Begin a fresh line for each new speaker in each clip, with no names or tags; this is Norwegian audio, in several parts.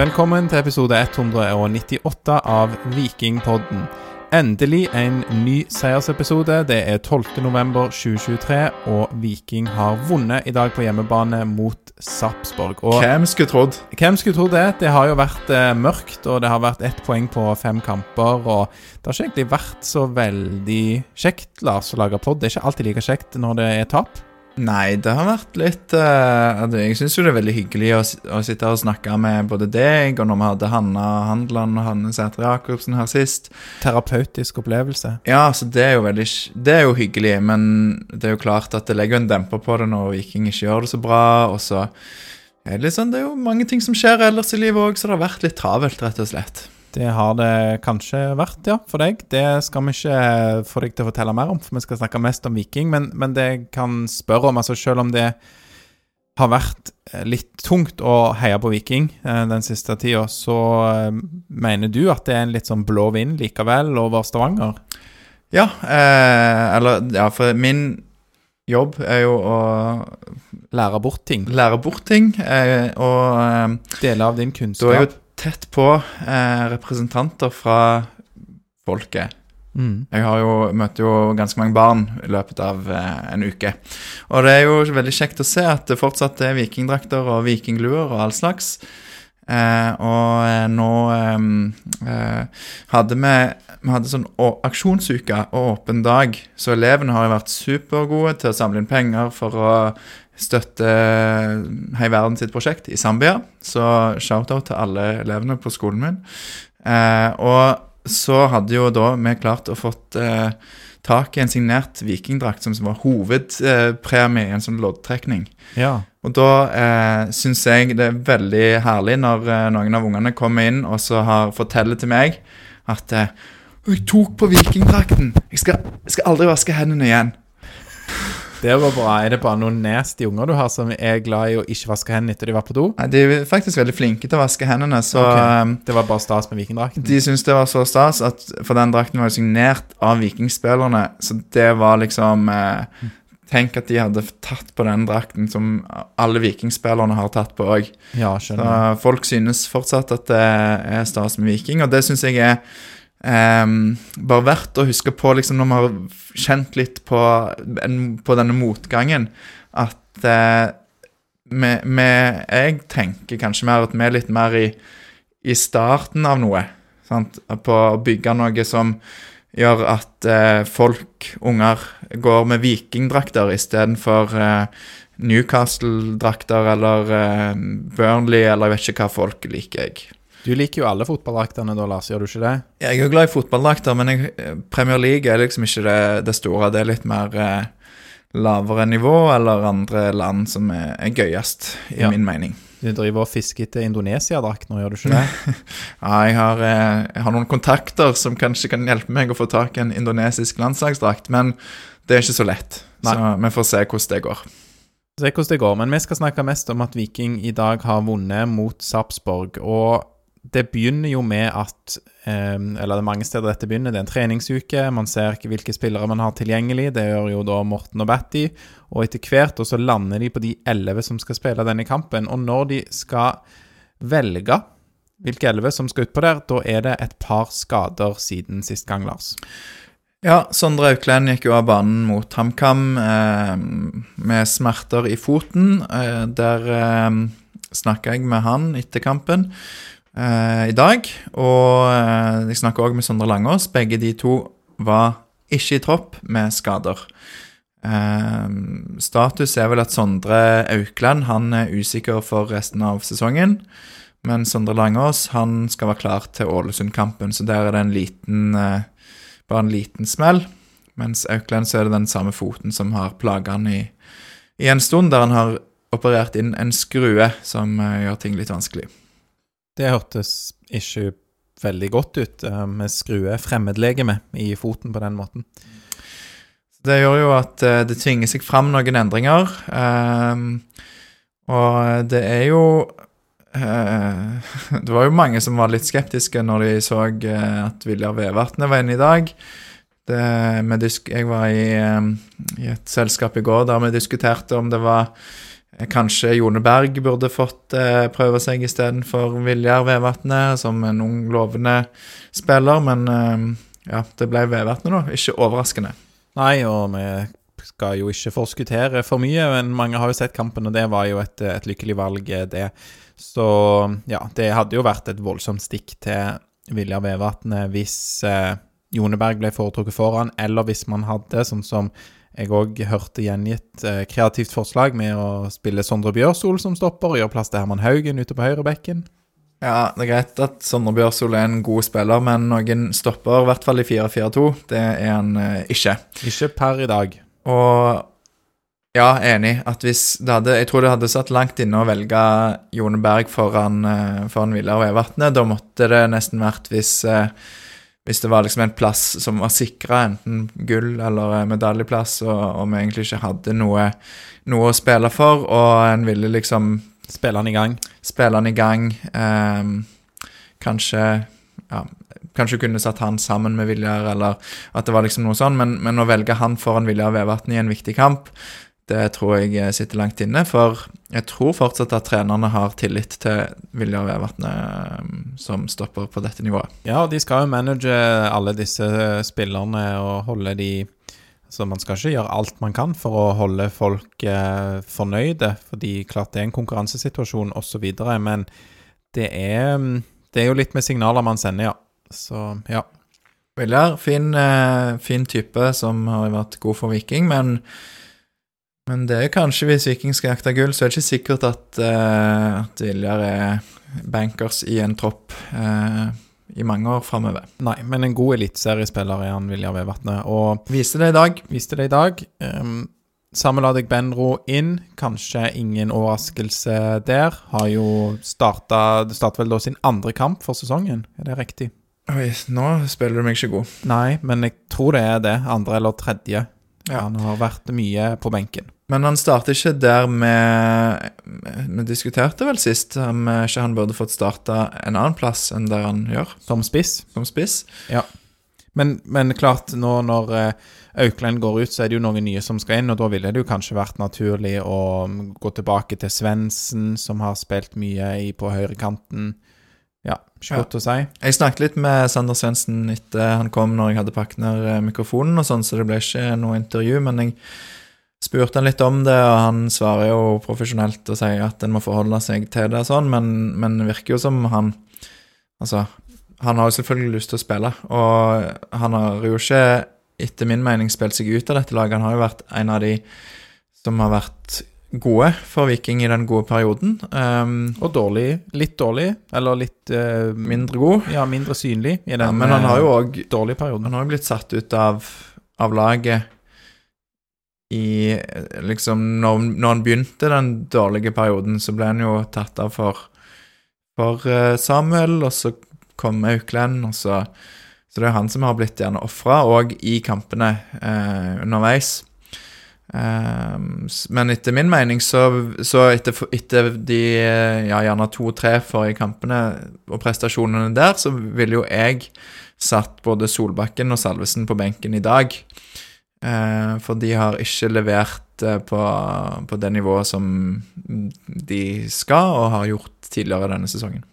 Velkommen til episode 198 av Vikingpodden. Endelig en ny seiersepisode. Det er 12.11.2023, og Viking har vunnet i dag på hjemmebane mot Sarpsborg. Og
Hvem skulle trodd?
hvem skulle trodd det? Det har jo vært eh, mørkt, og det har vært ett poeng på fem kamper. Og det har ikke egentlig vært så veldig kjekt, Lars, å lage pod. Det er ikke alltid like kjekt når det er tap.
Nei, det har vært litt altså, Jeg syns jo det er veldig hyggelig å, å sitte og snakke med både deg, og når vi hadde Hanna Handland og Hanne Sætre Jacobsen her sist.
Terapeutisk opplevelse.
Ja, så det er jo veldig Det er jo hyggelig, men det er jo klart at det legger en demper på det når Viking ikke gjør det så bra, og så er det litt sånn Det er jo mange ting som skjer ellers i livet òg, så det har vært litt travelt, rett og slett.
Det har det kanskje vært, ja, for deg. Det skal vi ikke få deg til å fortelle mer om, for vi skal snakke mest om Viking. Men, men det jeg kan spørre om, altså selv om det har vært eh, litt tungt å heie på Viking eh, den siste tida, så eh, mener du at det er en litt sånn blå vind likevel over Stavanger?
Ja, eh, eller Ja, for min jobb er jo å
Lære bort ting?
lære bort ting, og
Deler av din
Da er
kunnskap?
jo tett på eh, representanter fra folket.
Mm.
Jeg har jo, møter jo ganske mange barn i løpet av eh, en uke. Og det er jo veldig kjekt å se at det fortsatt er vikingdrakter og vikingluer og all slags. Eh, og eh, nå eh, eh, hadde vi vi hadde sånn aksjonsuke og åpen dag, så elevene har jo vært supergode til å samle inn penger for å støtte Hei Verden sitt prosjekt i Zambia. Så shout-out til alle elevene på skolen min. Eh, og så hadde jo da vi klart å fått eh, tak i en signert vikingdrakt som var hovedpremie i en sånn loddtrekning.
Ja.
Og da eh, syns jeg det er veldig herlig når eh, noen av ungene kommer inn og så har, forteller til meg at eh, jeg tok på vikingdrakten. Jeg skal, jeg skal aldri vaske hendene igjen.
Det var bra. Er det bare noen nasty unger du har som er glad i å ikke vaske hendene etter de var på do?
Nei, De er faktisk veldig flinke til å vaske hendene, så
Ok.
eh,
Det var bare stas med vikingdrakten?
De syntes det var så stas, at, for den drakten var jo signert av vikingspillerne. Så det var liksom eh, Tenk at de hadde tatt på den drakten som alle vikingspillerne har tatt på òg.
Ja,
Så folk synes fortsatt at det er stas med viking, og det syns jeg er ehm, bare verdt å huske på liksom når vi har kjent litt på, på denne motgangen, at uh, vi, vi, Jeg tenker kanskje mer at vi er litt mer i, i starten av noe. Sant? På å bygge noe som gjør at uh, folk, unger, går med vikingdrakter istedenfor uh, Newcastle-drakter eller uh, Burnley eller jeg vet ikke hva folk liker. jeg.
Du liker jo alle fotballdraktene da, Lars, gjør du ikke det?
Jeg er jo glad i fotballdrakter, men jeg, Premier League er liksom ikke det, det store. Det er litt mer eh, lavere nivå eller andre land som er, er gøyest, i
Ja.
min mening.
Du driver og fisker etter Indonesia-drakt nå, gjør du ikke det?
Ja, jeg har, eh, jeg har noen kontakter som kanskje kan hjelpe meg å få tak i en indonesisk landslagsdrakt, men det er ikke så lett.
Nei.
Så vi får se hvordan det går.
Se hvordan det går. Men vi skal snakke mest om at Viking i dag har vunnet mot Sarpsborg. Og det begynner jo med at eh, Eller det er mange steder dette begynner. Det er en treningsuke. Man ser ikke hvilke spillere man har tilgjengelig. Det gjør jo da Morten og Batty. Og etter hvert så lander de på de elleve som skal spille denne kampen. Og når de skal velge hvilke elleve som skal utpå der, da er det et par skader siden sist gang, Lars.
Ja, Sondre Auklend gikk jo av banen mot HamKam eh, med smerter i foten. Eh, der eh, snakka jeg med han etter kampen i dag. Og eh, jeg snakka òg med Sondre Langås. Begge de to var ikke i tropp med skader. Eh, status er vel at Sondre Aukland han er usikker for resten av sesongen. Men Sondre Langås han skal være klar til Ålesund-kampen, så der er det en liten eh, bare en liten smell. Mens Aukland så er det den samme foten som har plaga han i, i en stund, der han har operert inn en skrue som eh, gjør ting litt vanskelig.
Det hørtes ikke veldig godt ut Vi med skrue fremmedlegeme i foten på den måten.
Det gjør jo at eh, det tvinger seg fram noen endringer. ehm, og det er jo eh, Det var jo mange som var litt skeptiske når de så eh, at Viljar Vevatnet var inne i dag. Det, jeg var i, eh, i et selskap i går der vi diskuterte om det var eh, Kanskje Jone Berg burde fått eh, prøve seg istedenfor Viljar Vevatnet, som en ung, lovende spiller. Men eh, ja, det ble Vevatnet, da. Ikke overraskende.
Nei, og vi skal jo ikke forskuttere for mye, men mange har jo sett kampen, og det var jo et, et lykkelig valg, eh, det. Så ja, det hadde jo vært et voldsomt stikk til Viljar Vevatnet hvis eh, Joneberg ble foretrukket foran, eller hvis man hadde, sånn som jeg òg hørte gjengitt, eh, kreativt forslag med å spille Sondre Bjørsol som stopper, og gjøre plass til Herman Haugen ute på høyrebekken.
Ja, det er greit at Sondre Bjørsol er en god spiller, men noen stopper, i hvert fall i 4-4-2, det er han eh, ikke.
Ikke per i dag.
Og ja, enig. At hvis det hadde Jeg tror det hadde satt langt inne å velge Jone Berg foran, eh, foran og Vevatnet. Da måtte det nesten vært hvis eh, hvis det var liksom en plass som var sikra, enten gull eller eh, medaljeplass, og, og vi egentlig ikke hadde noe, noe å spille for, og en ville liksom
Spille den i gang.
spille han i gang. ehm, kanskje ja, Kanskje kunne satt han sammen med Viljar, eller at det var liksom noe sånn, men, men å velge han foran Viljar Vevatn i en viktig kamp, det tror jeg eh, sitter langt inne. For jeg tror fortsatt at trenerne har tillit til Viljar Vevatnet som stopper på dette nivået.
Ja, og de skal jo manage alle disse spillerne og holde de Så man skal ikke gjøre alt man kan for å holde folk eh, fornøyde, fordi klart det er en konkurransesituasjon osv., men det er, det er jo litt med signaler man sender, ja. Så ja.
Viljar, fin, eh, fin type som har vært god for Viking, men, men det er kanskje hvis Viking skal jakte gull, så er det ikke sikkert at, uh, at Viljar er bankers i en tropp uh, i mange år framover.
Nei, men en god eliteseriespiller er han Viljar Vevatnet, og
Viste det i dag.
viste det i dag. Um, Sameladek Benro inn, kanskje ingen overraskelse der. Har jo starta Det starter vel da sin andre kamp for sesongen, er det riktig?
Oi, nå spiller du meg ikke god.
Nei, men jeg tror det er det. Andre eller tredje.
Ja.
Han har vært mye på benken.
Men han starter ikke der vi Vi diskuterte vel sist om ikke han burde fått starta en annen plass enn der han gjør,
Som spiss.
som spiss.
Men, men klart, nå når Aukland går ut, så er det jo noen nye som skal inn, og da ville det jo kanskje vært naturlig å gå tilbake til Svendsen, som har spilt mye i, på høyrekanten. Ikke godt å si.
Jeg snakket litt med Sander Svendsen etter han kom når jeg hadde pakket ned eh, mikrofonen, og sånn, så det ble ikke noe intervju. Men jeg spurte han litt om det, og han svarer jo profesjonelt og sier at en må forholde seg til det og sånn, men, men det virker jo som han Altså, han har jo selvfølgelig lyst til å spille, og han har jo ikke, etter min mening, spilt seg ut av dette laget. Han har jo vært en av de som har vært gode for Viking i den gode perioden. Um,
Og dårlig. Litt dårlig, eller litt uh,
mindre god.
Ja, mindre synlig i den
Ja, men han har jo
også,
òg
dårlige perioden.
Han har jo blitt satt ut av, av laget i Liksom, når, når han begynte den dårlige perioden, så ble han jo tatt av for, for eh, Samuel, og så kom Auklend, og så Så det er han som har blitt gjerne ofra, og i kampene eh, underveis. Ehm, men etter min mening, så, så etter, etter de ja, gjerne to-tre forrige kampene og prestasjonene der, så ville jo jeg satt både Solbakken og Salvesen på benken i dag. Eh, for de har ikke levert eh, på, på det nivået som de skal og har gjort tidligere denne sesongen.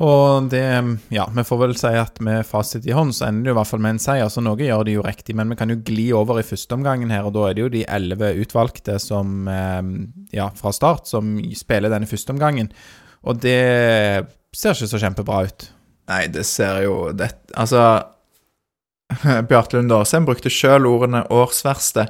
Og det Ja, vi får vel si at med fasit i hånd så ender det jo i hvert fall med en seier, så noe gjør de jo riktig. Men vi kan jo gli over i førsteomgangen her, og da er det jo de elleve utvalgte som eh, Ja, fra start, som spiller denne førsteomgangen. Og det ser ikke så kjempebra ut.
Nei, det ser jo det, Altså Bjarte Lund Aasheim brukte sjøl ordene 'årsverste',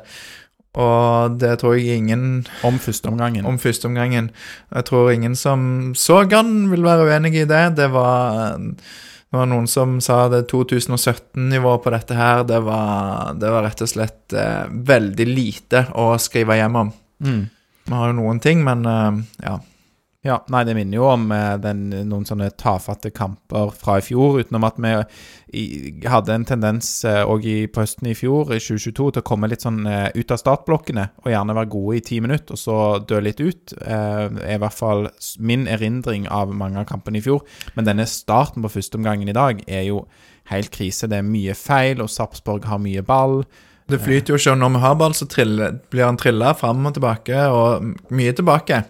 og det tror jeg ingen
Om førsteomgangen.
om førsteomgangen. Jeg tror ingen som så han, vil være uenig i det. Det var, det var noen som sa det 2017-nivået på dette her. Det var, det var rett og slett eh, veldig lite å skrive hjem om.
Mm.
Vi har jo noen ting, men eh, ja.
Ja, nei, det minner jo om eh, den, noen sånne tafatte kamper fra i fjor, utenom at vi i, hadde en tendens òg på høsten i fjor, i 2022, til å komme litt sånn eh, ut av startblokkene og gjerne være gode i ti minutter, og så dø litt ut. Eh, er i hvert fall min erindring av mange av kampene i fjor. Men denne starten på førsteomgangen i dag er jo helt krise. Det er mye feil, og Sarpsborg har mye ball.
Det flyter jo ikke, og når vi har ball, så triller, blir han trilla fram og tilbake, og mye tilbake.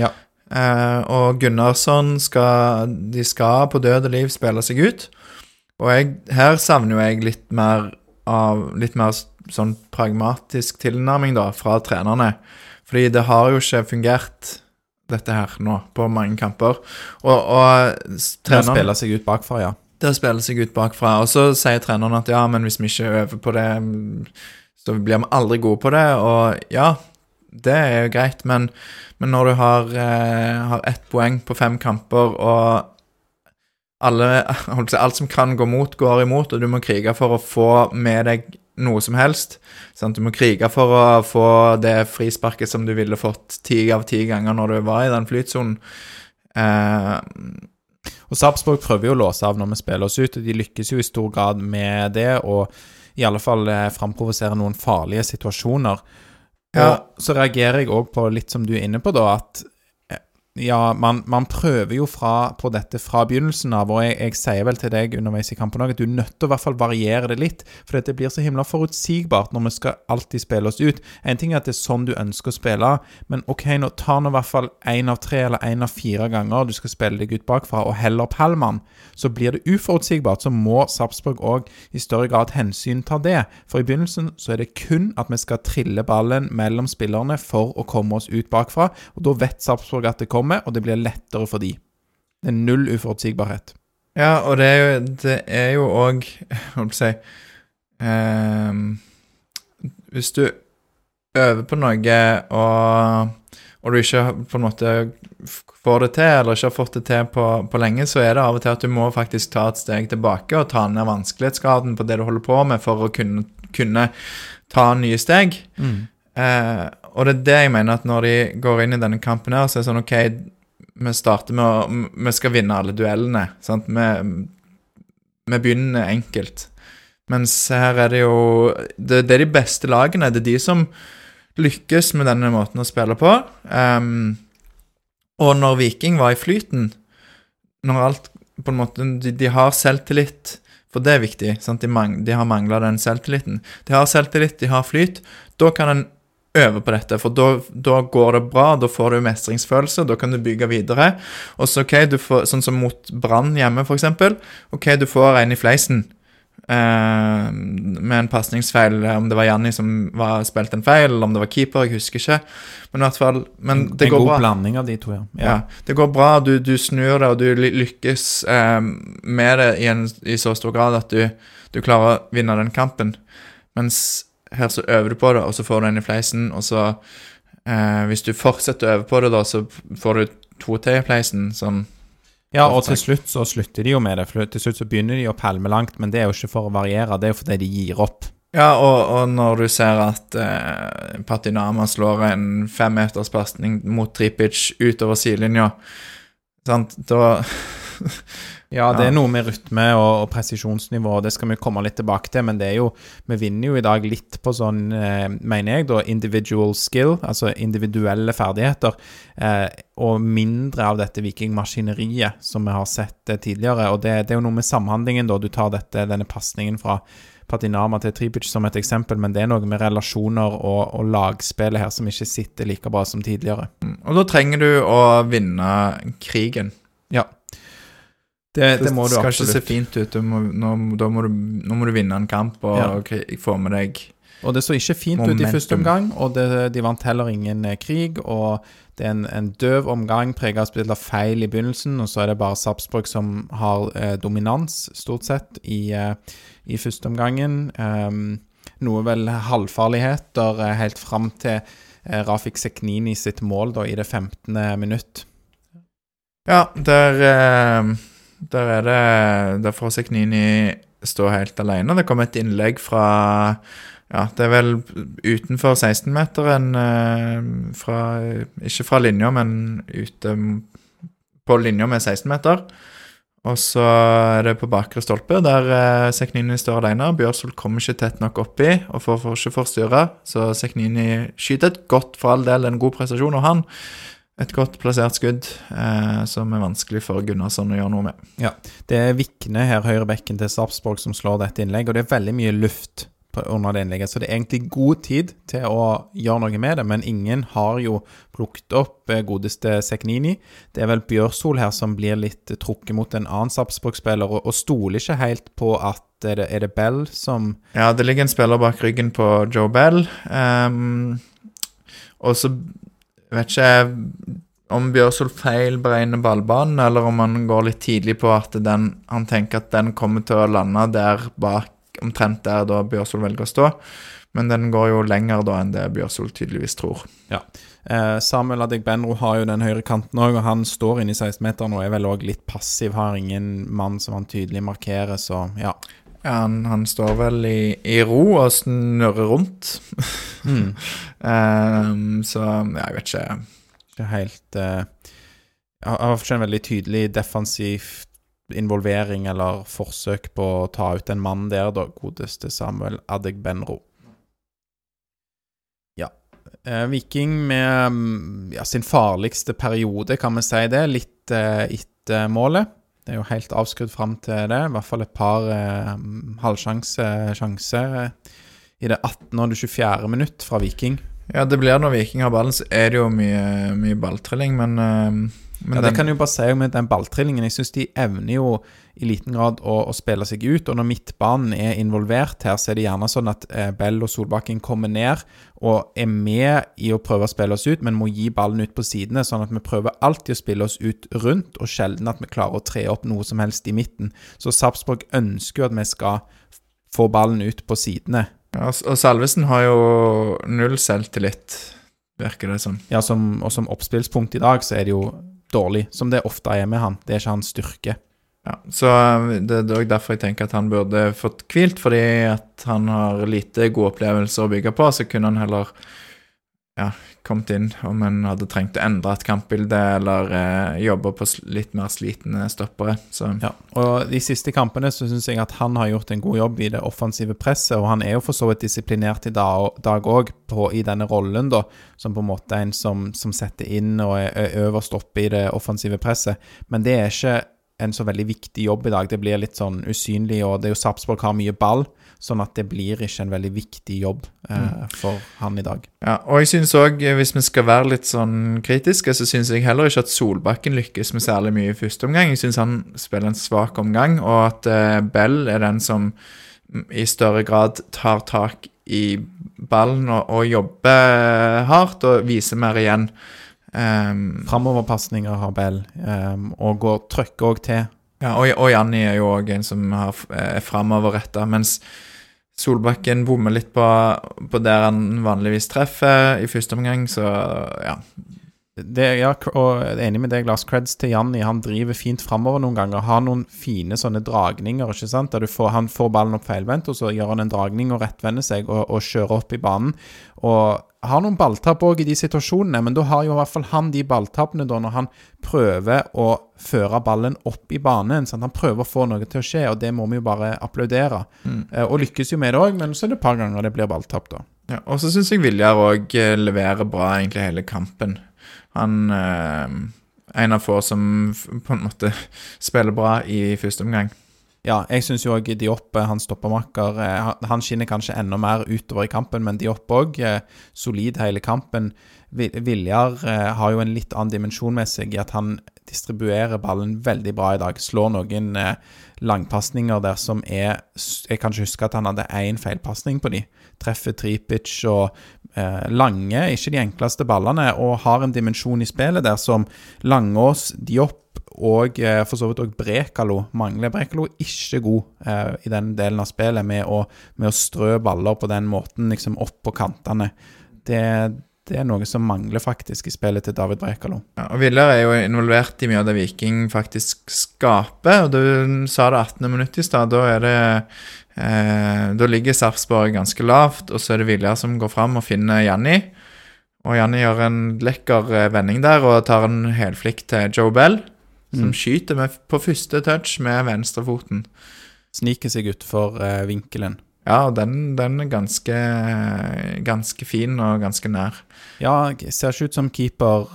Ja.
Eh, og Gunnarsson skal De skal på død og liv spille seg ut. Og jeg, her savner jo jeg litt mer av Litt mer sånn pragmatisk tilnærming, da, fra trenerne. Fordi det har jo ikke fungert, dette her, nå, på mange kamper. Og, og
Det spiller seg ut bakfra, ja.
Det spiller seg ut bakfra. Og så sier treneren at ja, men hvis vi ikke øver på det, så blir vi aldri gode på det. Og ja, det er jo greit, men, men når du har, eh, har ett poeng på fem kamper, og alle, alt som kan gå mot, går imot, og du må krige for å få med deg noe som helst. Sant? Du må krige for å få det frisparket som du ville fått ti av ti ganger når du var i den flytsonen. Eh,
og Sarpsborg prøver jo å låse av når vi spiller oss ut, og de lykkes jo i stor grad med det. Og i alle fall eh, framprovosere noen farlige situasjoner.
Ja.
Og så reagerer jeg òg på litt som du er inne på, da, at ja, man, man prøver jo fra, på dette fra begynnelsen av, og jeg, jeg sier vel til deg underveis i kampen òg at du er nødt til å i hvert fall variere det litt, for det blir så himla forutsigbart når vi skal alltid spille oss ut. En ting er at det er sånn du ønsker å spille, men OK, nå ta nå i hvert fall én av tre eller én av fire ganger du skal spille deg ut bakfra, og heller Pallmann, så blir det uforutsigbart. Så må Sarpsborg òg i større grad hensynta det. For i begynnelsen så er det kun at vi skal trille ballen mellom spillerne for å komme oss ut bakfra, og da vet Sarpsborg at det kommer, og det blir lettere for de. Det er null uforutsigbarhet.
Ja, og det er jo, òg Hva skal jeg si ehm, Hvis du øver på noe, og, og du ikke på en måte får det til, eller ikke har fått det til på, på, lenge, så er det av og til at du må faktisk ta et steg tilbake og ta ned vanskelighetsgraden på det du holder på med, for å kunne, kunne ta nye steg.
Mm.
Eh, og det er det jeg mener, at når de går inn i denne kampen her, så er det sånn OK, vi starter med å Vi skal vinne alle duellene. sant? Vi, vi begynner enkelt. Mens her er det jo det, det, er de beste lagene. Det er de som lykkes med denne måten å spille på. Um, og når Viking var i flyten, når alt på en måte De, de har selvtillit, for det er viktig. De, mang, de har mangla den selvtilliten. De har selvtillit, de har flyt. Da kan en øve på dette, for da, da, går det bra. Da får du mestringsfølelse, da kan du bygge videre. Og så, ok, du får, Sånn som mot Brann hjemme, f.eks. Ok, du får en i fleisen. Uh, med en pasningsfeil, om det var Janni som var, spilte en feil, eller om det var keeper, jeg husker ikke. Men i hvert fall men det
en
går
god
bra.
blanding av de to, ja.
ja. Det går bra, du, du snur det, og du lykkes uh, med det i, en, i, så stor grad at du, du klarer å vinne den kampen. Mens her så øver du på det, og så får du den i fleisen, og så eh, Hvis du fortsetter å øve på det, da, så får du to til i fleisen. sånn
ja, og til slutt så slutter de jo med det. Til slutt så begynner de å pælme langt, men det er jo ikke for å variere, det er jo fordi de gir opp.
Ja, og, og når du ser at eh, Patinama slår en femmeterspasning mot Tripic utover sidelinja, sant, da
Ja, det er noe med rytme og, og presisjonsnivå, det skal vi komme litt tilbake til. Men det er jo Vi vinner jo i dag litt på sånn, eh, mener jeg, da, individual skill, altså individuelle ferdigheter. Eh, og mindre av dette vikingmaskineriet som vi har sett eh, tidligere. Og det, det, er jo noe med samhandlingen, da. Du tar dette, denne pasningen fra Patinama til Tripic som et eksempel, men det er noe med relasjoner og, og lagspillet her som ikke sitter like bra som tidligere.
Og da trenger du å vinne krigen.
Ja. Det, det, må du
skal
absolutt.
ikke se fint ut. Må, nå, må du, nå, må du, vinne en kamp og ja. få med deg
Og det så ikke fint momentum. ut i første omgang, og det, de vant heller ingen eh, krig. Og det er en, en døv omgang preget av spill av feil i begynnelsen, og så er det bare Sarpsborg som har eh, dominans, stort sett, i, eh, i første omgangen. Um, noe vel halvfarligheter eh, helt fram til eh, Rafik Seknini sitt mål da, i det 15. minutt.
Ja, der eh der er det Der får Seknini stå helt alene. Det kom et innlegg fra ja, det er vel utenfor 16-meteren. fra Ikke fra linja, men ute på linja med 16-meter. Og så er det på bakre stolpe, der eh, Seknini står alene. Bjørsol kommer ikke tett nok oppi og får ikke forstyrre. Så Seknini skyter et godt, for all del, en god prestasjon. Og han et godt plassert skudd eh, som er vanskelig for Gunnarsson å gjøre noe med.
Ja, Det er Vikne her, høyrebekken til Sarpsborg, som slår dette innlegget, og det er veldig mye luft under det innlegget. Så det er egentlig god tid til å gjøre noe med det, men ingen har jo plukket opp eh, godeste Seknini. Det er vel Bjørsol her som blir litt trukket mot en annen Sarpsborg-spiller, og, og, stoler ikke helt på at er det, er det Bell som
Ja, det ligger en spiller bak ryggen på Joe Bell. Um, og så vet ikke om Bjørsol feil beregner ballbanen, eller om han går litt tidlig på at den, han tenker at den kommer til å lande der bak, omtrent der da Bjørsol velger å stå. Men den går jo lenger da enn det Bjørsol tydeligvis tror.
Ja. Eh, Samuel Adegbenro har jo den høyre kanten òg, og han står inne i 16-meteren og er vel òg litt passiv. Har ingen mann som han tydelig markerer, så ja.
Ja, han, han, står vel i, i, ro og snurrer rundt. Mm. um, så ja, jeg vet ikke.
Ikke helt uh, har ikke en veldig tydelig defensiv involvering eller forsøk på å ta ut en mann der, da, godeste Samuel Adegbenro. Ja. Uh, Viking med ja, sin farligste periode, kan vi si det, litt uh, etter målet. Det er jo helt avskrudd fram til det. I hvert fall et par eh, halvsjanse sjanse i det 18. og det 24. minutt fra Viking.
Ja, det blir når Viking har ballen, så er det jo mye, mye balltrilling, men, uh,
men ja, Det kan jeg jo bare si med den balltrillingen. Jeg syns de evner jo i liten grad å, å, spille seg ut. Og når midtbanen er involvert her, så er det gjerne sånn at eh, Bell og Solbakken kommer ned og er med i å prøve å spille oss ut, men må gi ballen ut på sidene. Sånn at vi prøver alltid å spille oss ut rundt, og sjelden at vi klarer å tre opp noe som helst i midten. Så Sarpsborg ønsker jo at vi skal få ballen ut på sidene.
Ja, og Salvesen har jo null selvtillit, virker det som.
Ja, som, og som oppspillspunkt i dag så er det jo dårlig, som det ofte er med han. Det er ikke hans styrke.
Ja, så eh, Det er òg derfor jeg tenker at han burde fått hvilt, fordi at han har lite gode opplevelser å bygge på. Så kunne han heller ja, kommet inn om han hadde trengt å endre et kampbilde eller eh, jobbe på litt mer slitne stoppere. Så.
Ja, og De siste kampene så syns jeg at han har gjort en god jobb i det offensive presset, og han er jo for så vidt disiplinert i dag òg i denne rollen, da, som på en måte er en som, som setter inn og er øverst oppe i det offensive presset. Men det er ikke en så veldig viktig jobb i dag. Det blir litt sånn usynlig, og det er jo Sarpsborg har mye ball, sånn at det blir ikke en veldig viktig jobb eh, mm. for han i dag.
Ja, og jeg synes òg, hvis vi skal være litt sånn kritiske, så syns jeg heller ikke at Solbakken lykkes med særlig mye i første omgang. Jeg syns han spiller en svak omgang, og at eh, Bell er den som i større grad tar tak i ballen og, og jobber hardt og viser mer igjen.
Um, Framoverpasninger har Bell, um, og går trøkker òg til.
Ja, og, og Janni er jo òg en som har, er framoverretta, mens Solbakken bommer litt på, på, der han vanligvis treffer i første omgang, så ja.
Det, ja, og jeg er enig med deg, Lars. Creds til Janni. Han driver fint framover noen ganger. Har noen fine sånne dragninger, ikke sant. Der får, han får ballen opp feilvendt, og så gjør han en dragning og rettvender seg og, og kjører opp i banen. Og har noen balltap òg i de situasjonene, men da har jo i hvert fall han de balltappene da når han prøver å føre ballen opp i banen. Sant? Han prøver å få noe til å skje, og det må vi jo bare applaudere. Mm. Eh, og lykkes jo med det òg, men så er det et par ganger det blir balltapp, da.
Ja, og så syns jeg Viljar òg eh, leverer bra egentlig hele kampen. Han eh, en av få som på en måte spiller bra i første omgang.
Ja, jeg syns jo òg Diop, han hans stoppermakker, eh, han skinner kanskje enda mer utover i kampen, men Diop òg eh, solid hele kampen. Viljar har jo en litt annen dimensjon med seg i at han distribuerer ballen veldig bra i dag. Slår noen langpasninger der som er Jeg kan ikke huske at han hadde én feilpasning på de. Treffer Tripic og eh, Lange, ikke de enkleste ballene, og har en dimensjon i spillet der som Langås, Diop og eh, for så vidt òg Brekalo mangler. Brekalo er ikke god eh, i den delen av spillet med å, med å, strø baller på den måten, liksom opp på kantene. Det, det, er noe som mangler faktisk i spillet til David Brekalo.
Ja, og Villar er jo involvert i mye av det Viking faktisk skaper. og Du sa det 18. minutt i stad. Da er det eh, Da ligger Sarpsborg ganske lavt, og så er det Viljar som går fram og finner Janni. Og Janni gjør en lekker eh, vending der og tar en helflikk til Joe Bell som
Mm.
skyter med, på første touch med venstrefoten.
Sniker seg utfor eh, vinkelen.
Ja, den, den er ganske, ganske fin og ganske nær.
Ja, ser ikke ut som keeper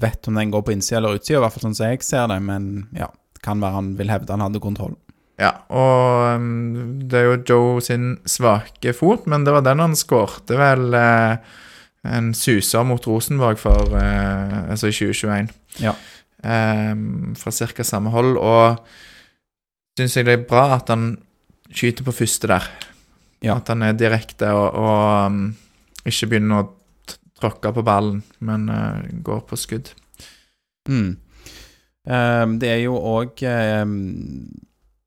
vet om den går på innsida eller utsida, i hvert fall sånn som jeg ser det, men ja, det kan være han vil hevde han hadde kontroll.
Ja, og um, det er jo Joe sin svake fot, men det var den han skårte vel eh, en suser mot Rosenborg for eh, altså i 2021.
Ja.
Em, fra ca. samme hold, og syns jeg det er bra at han skyter på første der.
Ja.
At han er direkte og, og um, ikke begynner å tråkke på ballen, men uh, går på skudd.
Mm. Um, det er jo òg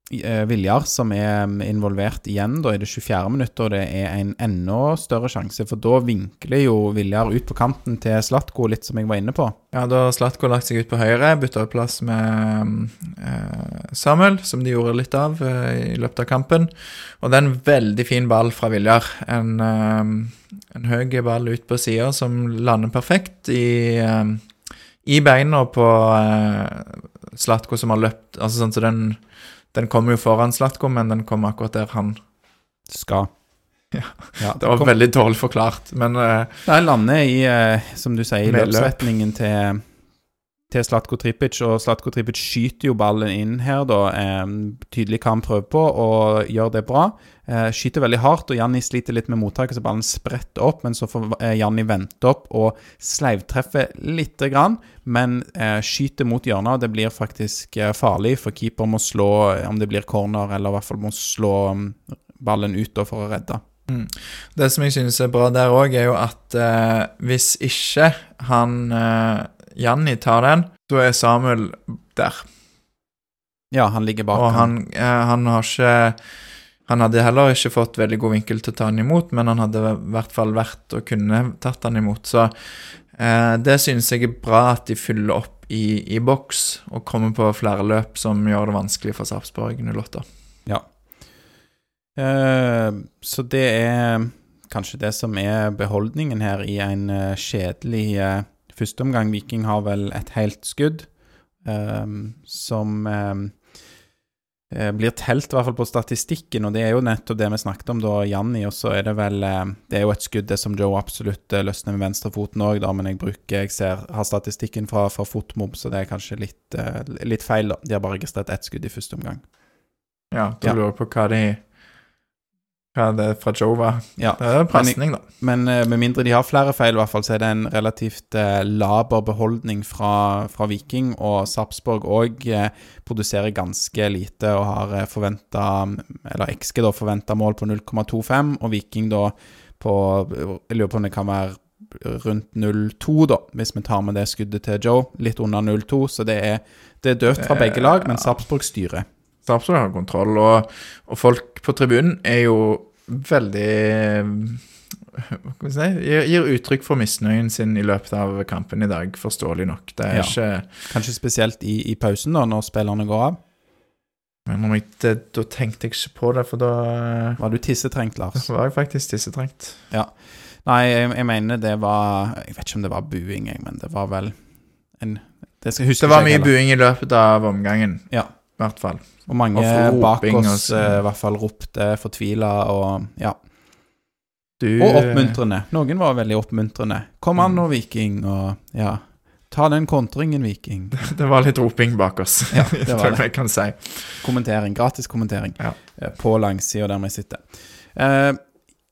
Viljar som er um, involvert igjen da i det 24. minuttet, og det er en enda større sjanse, for da vinkler jo Viljar ut på kanten til Slatko, litt som jeg var inne på.
Ja, da har Slatko lagt seg ut på høyre, bytta plass med eh, Samuel, som de gjorde litt av eh, i løpet av kampen. Og det er en veldig fin ball fra Viljar. En, eh, en høy ball ut på sida som lander perfekt i, eh, i beina på eh, Slatko, som har løpt Altså sånn så den, den kommer jo foran Slatko, men den kommer akkurat der han
Skal.
Ja.
ja
Det var
kom-
veldig dårlig forklart, men eh,
Nei, lander i, uh, som du sier, i
Med løp.
løpsretningen til, til Slatko Tripic, og Slatko Tripic skyter jo ballen inn her, da. Tydelig hva han prøver på, og gjør det bra. Eh, skyter veldig hardt, og Janni sliter litt med mottaket, så ballen spretter opp, men så får eh, Janni vente opp og sleivtreffe lite grann, men eh, skyter mot hjørnet, og det blir faktisk eh, farlig, for keeper må slå, om det blir corner, eller i hvert fall må slå mm, ballen ut da for å redde.
Det som jeg synes er bra der òg, er jo at hvis ikke han Janni tar den, så er Samuel der.
Ja, han ligger bak
Og
han.
han, eh, har ikke Han hadde heller ikke fått veldig god vinkel til å ta han imot, men han hadde i hvert fall vært og kunne tatt han imot. Så eh, det synes jeg er bra at de fyller opp i, i boks og kommer på flere løp som gjør det vanskelig for Sarpsborg 08.
Eh, så det er kanskje det som er beholdningen her i en eh, kjedelig omgang. Viking har vel et helt skudd eh, som eh, eh, blir telt, i hvert fall på statistikken, og det er jo nettopp det vi snakket om da, Janni. Og så er det vel eh, Det er jo et skudd, det som Joe absolutt eh, løsner med venstrefoten òg, da, men jeg bruker Jeg ser, har statistikken fra, fra Fotmob, så det er kanskje litt, litt feil, da. De har bare registrert ett skudd i første omgang.
Ja, da lurer jeg på hva de Hva det fra Joe var.
Ja.
Det er en pasning, da.
Men eh, med mindre de har flere feil, i hvert fall, så er det en relativt eh, laber beholdning fra, fra Viking. Og Sarpsborg òg eh, produserer ganske lite og har eh, forventa Eller XG da forventa mål på 0,25, og Viking da på Jeg lurer på om det kan være rundt 0,2, da, hvis vi tar med det skuddet til Joe. Litt under 0,2, så det er, det er dødt fra
Det-
begge lag, men Sarpsborg styrer.
Sarpsborg har kontroll, og, og folk på tribunen er jo veldig si gir, gir uttrykk for misnøyen sin i løpet av kampen i dag, forståelig nok. Det er
Ja.
ikke
Kanskje spesielt i, i pausen, da, når spillerne går av.
Men om jeg, det, da tenkte jeg ikke på det, for da
Var du tissetrengt, Lars?
Da var jeg faktisk tissetrengt.
Nei, jeg, jeg mener det var Jeg vet ikke om det var buing, jeg, men det var vel en Det
Det var mye buing i løpet av omgangen,
Ja.
i hvert fall.
Og mange
og
bak oss eh, i hvert fall ropte fortvila og ja.
Du,
Og oppmuntrende. Noen var veldig oppmuntrende. Kom an nå, Viking, og ja. Ta den kontringen, Viking.
Det var litt roping bak oss,
Ja, det var det.
jeg jeg kan si.
Kommentering. Gratis kommentering
Ja.
eh, på langsida der vi sitter. Eh,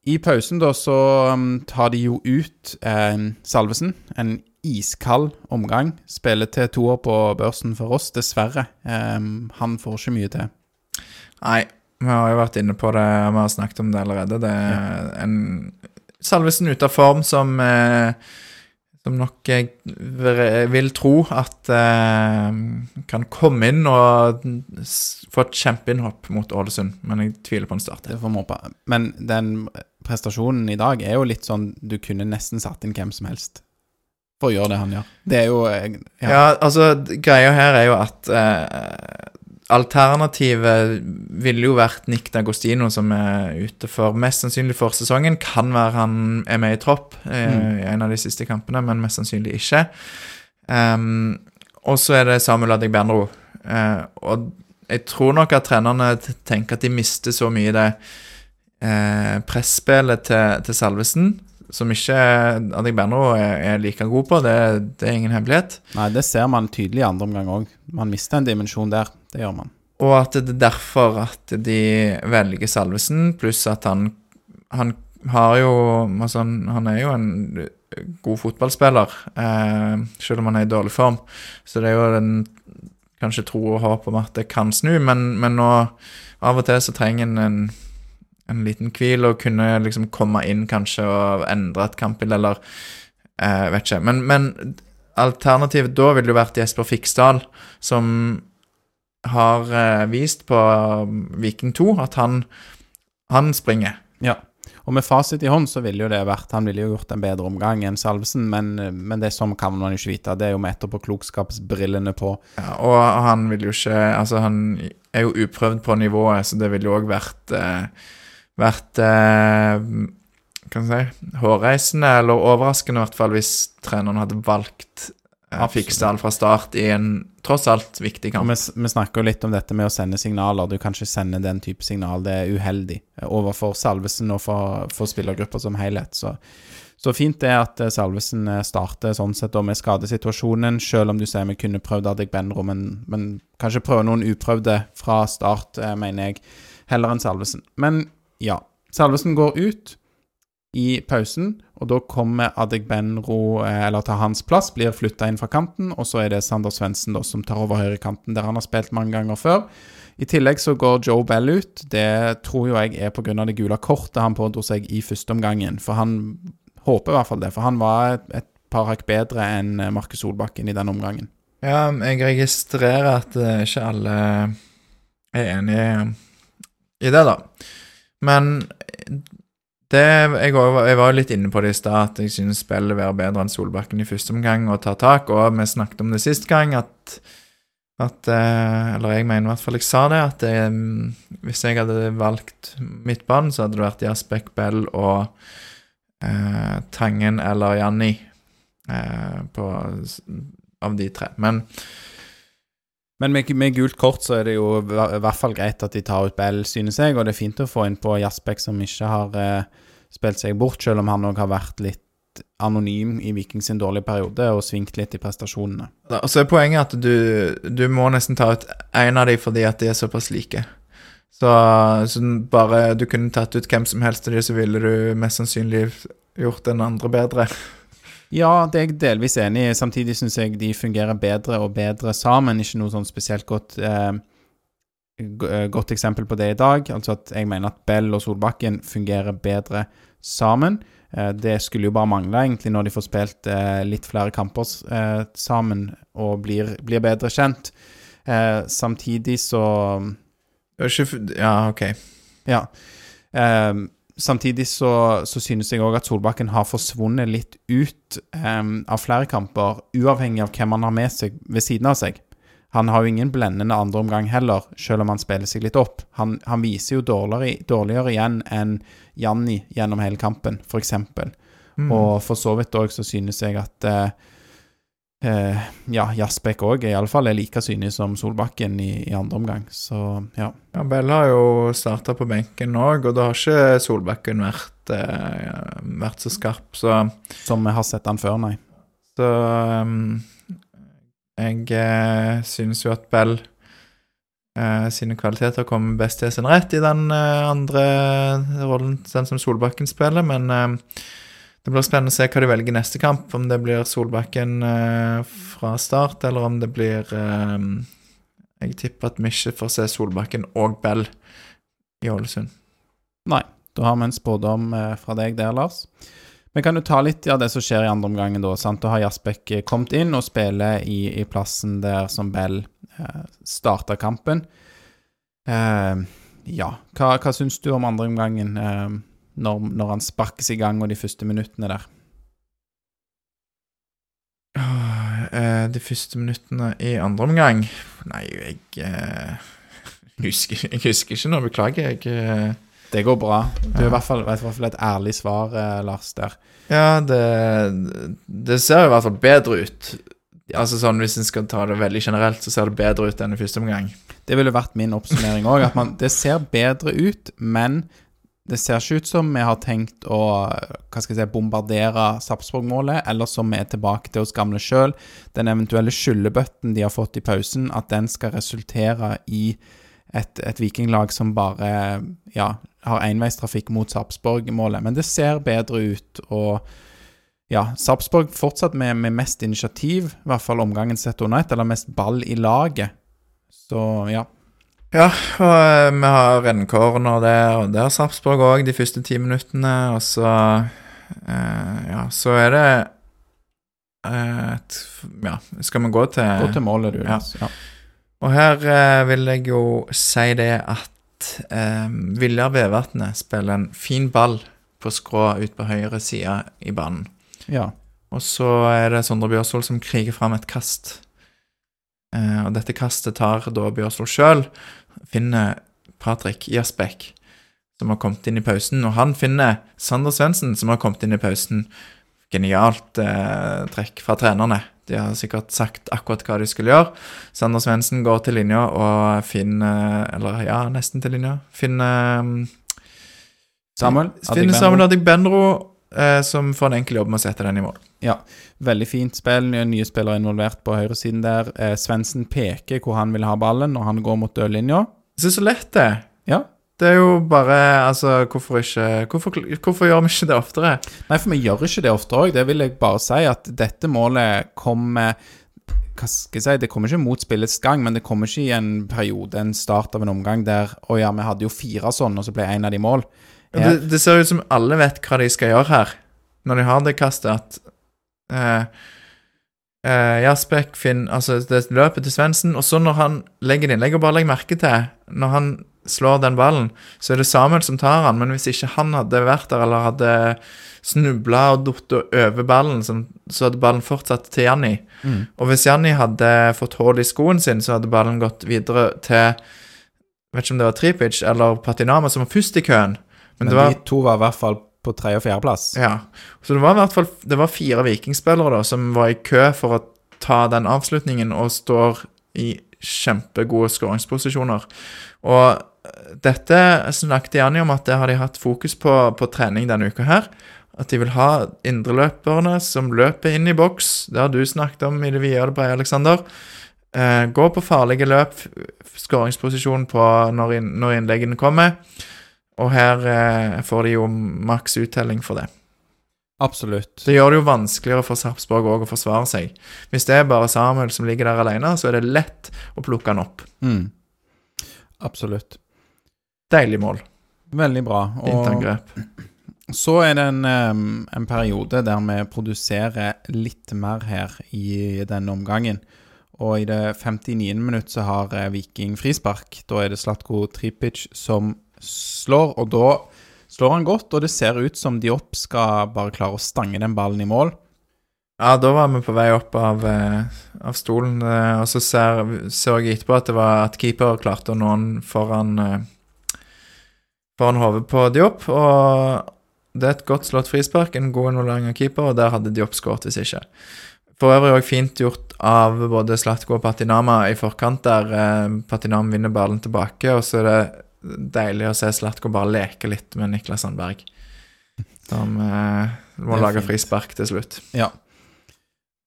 I pausen, da, så um, tar de jo ut eh, Salvesen. En iskald omgang. Spiller til toer på børsen for oss, dessverre. Um, han får ikke mye til.
Nei, vi har jo vært inne på det, vi har snakket om det allerede. Det er en Salvesen ute av form som eh, Som nok jeg vil tro at eh, kan komme inn og få et kjempeinnhopp mot Ålesund, men jeg tviler på han starter.
Det får vi håpe. Men den prestasjonen i dag er jo litt sånn Du kunne nesten satt inn hvem som helst for å gjøre det han gjør. Det er jo eh,
Ja,
Ja.
altså, greia her er jo at eh, Alternativet ville jo vært Nick D'Agostino, som er ute for mest sannsynlig for sesongen. Kan være han er med i tropp eh,
Mm.
i en av de siste kampene, men mest sannsynlig ikke. Um, og så er det Samuel Adegbenro. Eh, og jeg tror nok at trenerne tenker at de mister så mye det eh, presspillet til, til Salvesen, som ikke Adegbenro er, er like god på. Det, det er ingen hemmelighet.
Nei, det ser man tydelig i andre omgang òg. Man mister en dimensjon der. Det gjør man.
Og at det er derfor at de velger Salvesen, pluss at han Han har jo altså han, han er jo en god fotballspiller, eh, selv om han er i dårlig form. Så det er jo den kanskje tro og håp om at det kan snu, men, men nå av og til så trenger en en, en liten hvil og kunne liksom komme inn kanskje og endre et kampbilde, eller eh, vet ikke. Men, men alternativet da ville jo vært Jesper Fiksdal, som har eh, vist på um, Viking 2 at han, han springer.
Ja. Og med fasit i hånd så ville jo det vært Han ville jo gjort en bedre omgang enn Salvesen, men, men det som kan man jo ikke vite. Det er jo med etterpåklokskapsbrillene på.
Ja, og han vil jo ikke Altså, han er jo uprøvd på nivået, så det ville jo òg vært eh, Vært eh, Kan jeg si Hårreisende, eller overraskende i hvert fall, hvis treneren hadde valgt eh,
fikse
alt fra start i en tross alt viktig kamp.
vi, vi snakker jo litt om dette med å sende signaler. Du kan ikke sende den type signal. Det er uheldig eh, overfor Salvesen og for, for spillergrupper som helhet. Så, så fint det at eh, Salvesen starter sånn sett da med skadesituasjonen, selv om du sier vi kunne prøvd Adegbenro, men, men kanskje prøve noen uprøvde fra start, mener jeg, heller enn Salvesen. Men ja, Salvesen går ut i pausen, og da kommer Adegbenro, Benro, eller tar hans plass, blir flytta inn fra kanten, og så er det Sander Svendsen da som tar over høyrekanten, der han har spilt mange ganger før. I tillegg så går Joe Bell ut. Det tror jo jeg er pga. det gule kortet han pådro seg i første omgangen. For han håper i hvert fall det, for han var et, et par hakk bedre enn eh, Markus Solbakken i den omgangen.
Ja, jeg registrerer at eh, ikke alle er enige i det, da. Men det jeg, var, jeg var litt inne på det i stad, at jeg synes spillet være bedre enn Solbakken i første omgang og ta tak. Og vi snakket om det sist gang, at, at eh, Eller jeg mener i hvert fall jeg sa det, at eh, hvis jeg hadde valgt midtbanen, så hadde det vært Jasbekk, Bell og eh, Tangen eller Janni eh, av de tre. Men
Men med, med gult kort så er det jo i hvert fall greit at de tar ut Bell, synes jeg, og det er fint å få inn på Jaspek, som ikke har eh, spilt seg bort, selv om han òg har vært litt anonym i Viking sin dårlige periode og svingt litt i prestasjonene.
Og så er poenget at du, du må nesten ta ut en av dem fordi at de er såpass like. Så, så bare du kunne tatt ut hvem som helst av dem, så ville du mest sannsynlig gjort den andre bedre.
Ja, det er jeg delvis enig i. Samtidig syns jeg de fungerer bedre og bedre sammen. Ikke noe sånn spesielt godt eh, eh, godt eksempel på det i dag. Altså at jeg mener at Bell og Solbakken fungerer bedre sammen. Eh, det skulle jo bare mangle, egentlig, når de får spilt eh, litt flere kamper eh, sammen og blir, blir bedre kjent. Eh, samtidig så
Ja, OK.
Ja. Ehm, samtidig så, så synes jeg òg at Solbakken har forsvunnet litt ut um, av flere kamper, uavhengig av hvem han har med seg ved siden av seg. Han har jo ingen blendende andreomgang heller, selv om han spiller seg litt opp. Han, han viser jo dårligere, dårligere igjen enn Janni gjennom hele kampen, f.eks.
Mm.
Og for så vidt òg så synes jeg at eh, eh, ja, Jasbekk òg iallfall er like synlig som Solbakken i, i andre omgang. Så ja.
Ja, Bell har jo starta på benken òg, og da har ikke Solbakken vært, eh, vært så skarp, så
Som vi har sett han før, nei.
Så um, jeg eh, synes jo at Bell eh, sine kvaliteter kommer best til sin rett i den eh, andre rollen, den som Solbakken spiller, men eh, det blir spennende å se hva de velger neste kamp. Om det blir Solbakken eh, fra start, eller om det blir eh, Jeg tipper at vi ikke får se Solbakken og Bell i Ålesund.
Nei. Da har vi en spådom eh, fra deg der, Lars. Vi kan jo ta litt av det som skjer i andre omgangen, da. sant? Da har Jasbekk eh, kommet inn og spiller i, i plassen der som Bell eh, starta kampen. Eh, ja, hva, hva syns du om andre omgangen, eh, når, når han sparkes i gang og de første minuttene der?
Eh, de første minuttene i andre omgang Nei, jeg eh, husker, jeg husker ikke noe. Beklager. Jeg eh,
Det går bra. Du er i hvert fall, i hvert fall et ærlig svar, Lars, der.
Ja, det, det ser i hvert fall bedre ut. Altså sånn, Hvis en skal ta det veldig generelt, så ser det bedre ut enn i første omgang.
Det ville vært min oppsummering òg. At man, det ser bedre ut, men det ser ikke ut som vi har tenkt å hva skal jeg si, bombardere Sarpsborg-målet, eller som vi er tilbake til oss gamle sjøl. Den eventuelle skyllebøtten de har fått i pausen, at den skal resultere i et, et vikinglag som bare ja, har enveistrafikk mot Sarpsborg-målet. Men det ser bedre ut. og ja, Sarpsborg fortsatt med, med, mest initiativ, i hvert fall omgangen sett under ett, eller mest ball i laget. Så ja.
Ja, og uh, vi har rennkåren og det, og det har Sarpsborg òg de første ti minuttene. Og så eh, Ja, så er det uh, et Ja, skal vi gå til
Gå til målet, du.
Ja. ja. Og her vil jeg jo si det at Viljar Vevatnet spiller en fin ball på skrå ut på høyre side i banen.
Ja.
Og så er det Sondre Bjørsvold som kriger fram et kast. Eh, og dette kastet tar da Bjørsvold sjøl. Finner Patrick Jasbekk, som har kommet inn i pausen. Og han finner Sander Svendsen, som har kommet inn i pausen. Genialt eh, trekk fra trenerne. De har sikkert sagt akkurat hva de skulle gjøre. Sander Svendsen går til linja og finner Eller ja, nesten til linja. Finner um,
Samuel
Finner Samuel som får en enkel jobb med å sette den i mål.
Ja, veldig fint spill. Nye, spillere involvert på høyresiden der. Eh, Svendsen peker hvor han vil ha ballen når han går mot dørlinja.
Det er så lett, det.
Ja.
Det er jo bare Altså, hvorfor ikke Hvorfor, hvorfor gjør vi ikke det oftere?
Nei, for vi gjør ikke det oftere òg. Det vil jeg bare si, at dette målet kommer hva skal jeg si, Det kommer ikke mot spillets gang, men det kommer ikke i en periode, en start av en omgang der Å ja, vi hadde jo fire sånn, og så ble en av de mål.
Ja. Det, det, ser ut som alle vet hva de skal gjøre her, når de har det kastet. At eh, eh, Jaspek finner Altså, det løpet til Svendsen, og så når han legger det inn Legg bare legg merke til Når han slår den ballen, så er det Samuel som tar han, men hvis ikke han hadde vært der, eller hadde snubla og datt over ballen, så hadde ballen fortsatt til Janni. Mm. Og hvis Janni hadde fått hull i skoen sin, så hadde ballen gått videre til Vet ikke om det var Tripic eller Patinama som var først i køen.
Men, Men var, de to var i hvert fall på tredje- og fjerdeplass.
Ja. Så det var i hvert fall det var fire vikingspillere da, som var i kø for å ta den avslutningen, og står i kjempegode skåringsposisjoner. Og eh, dette snakket Janni om at det har de hatt fokus på på trening denne uka her. At de vil ha indreløperne som løper inn i boks. Det har du snakket om i det videre, Breie Aleksander. Eh, gå på farlige løp, skåringsposisjon på når, inn, når innleggene kommer. Og her eh, får de jo maks uttelling for det.
Absolutt.
Det gjør det jo vanskeligere for Sarpsborg òg å forsvare seg. Hvis det er bare Samuel som ligger der alene, så er det lett å plukke han opp.
Mm. Absolutt.
Deilig mål.
Veldig bra.
Og
så er det en, en, periode der vi produserer litt mer her i denne omgangen. Og i det 59. minutt så har eh, Viking frispark. Da er det Slatko Tripic som slår, og da slår han godt, og det ser ut som Diop skal bare klare å stange den ballen i mål.
Ja, da var vi på vei opp av, eh, av stolen, eh, og så ser, så jeg etterpå at det var at keeper klarte å nå den foran eh, foran hodet på Diop, og det er et godt slått frispark, en god involvering av keeper, og der hadde Diop skåret hvis ikke. For øvrig òg fint gjort av både Slatko og Patinama i forkant, der Patinama vinner ballen tilbake, og så er det deilig å se Slatko bare leke litt med Niklas Sandberg. Som eh, må lage frispark til slutt.
Ja.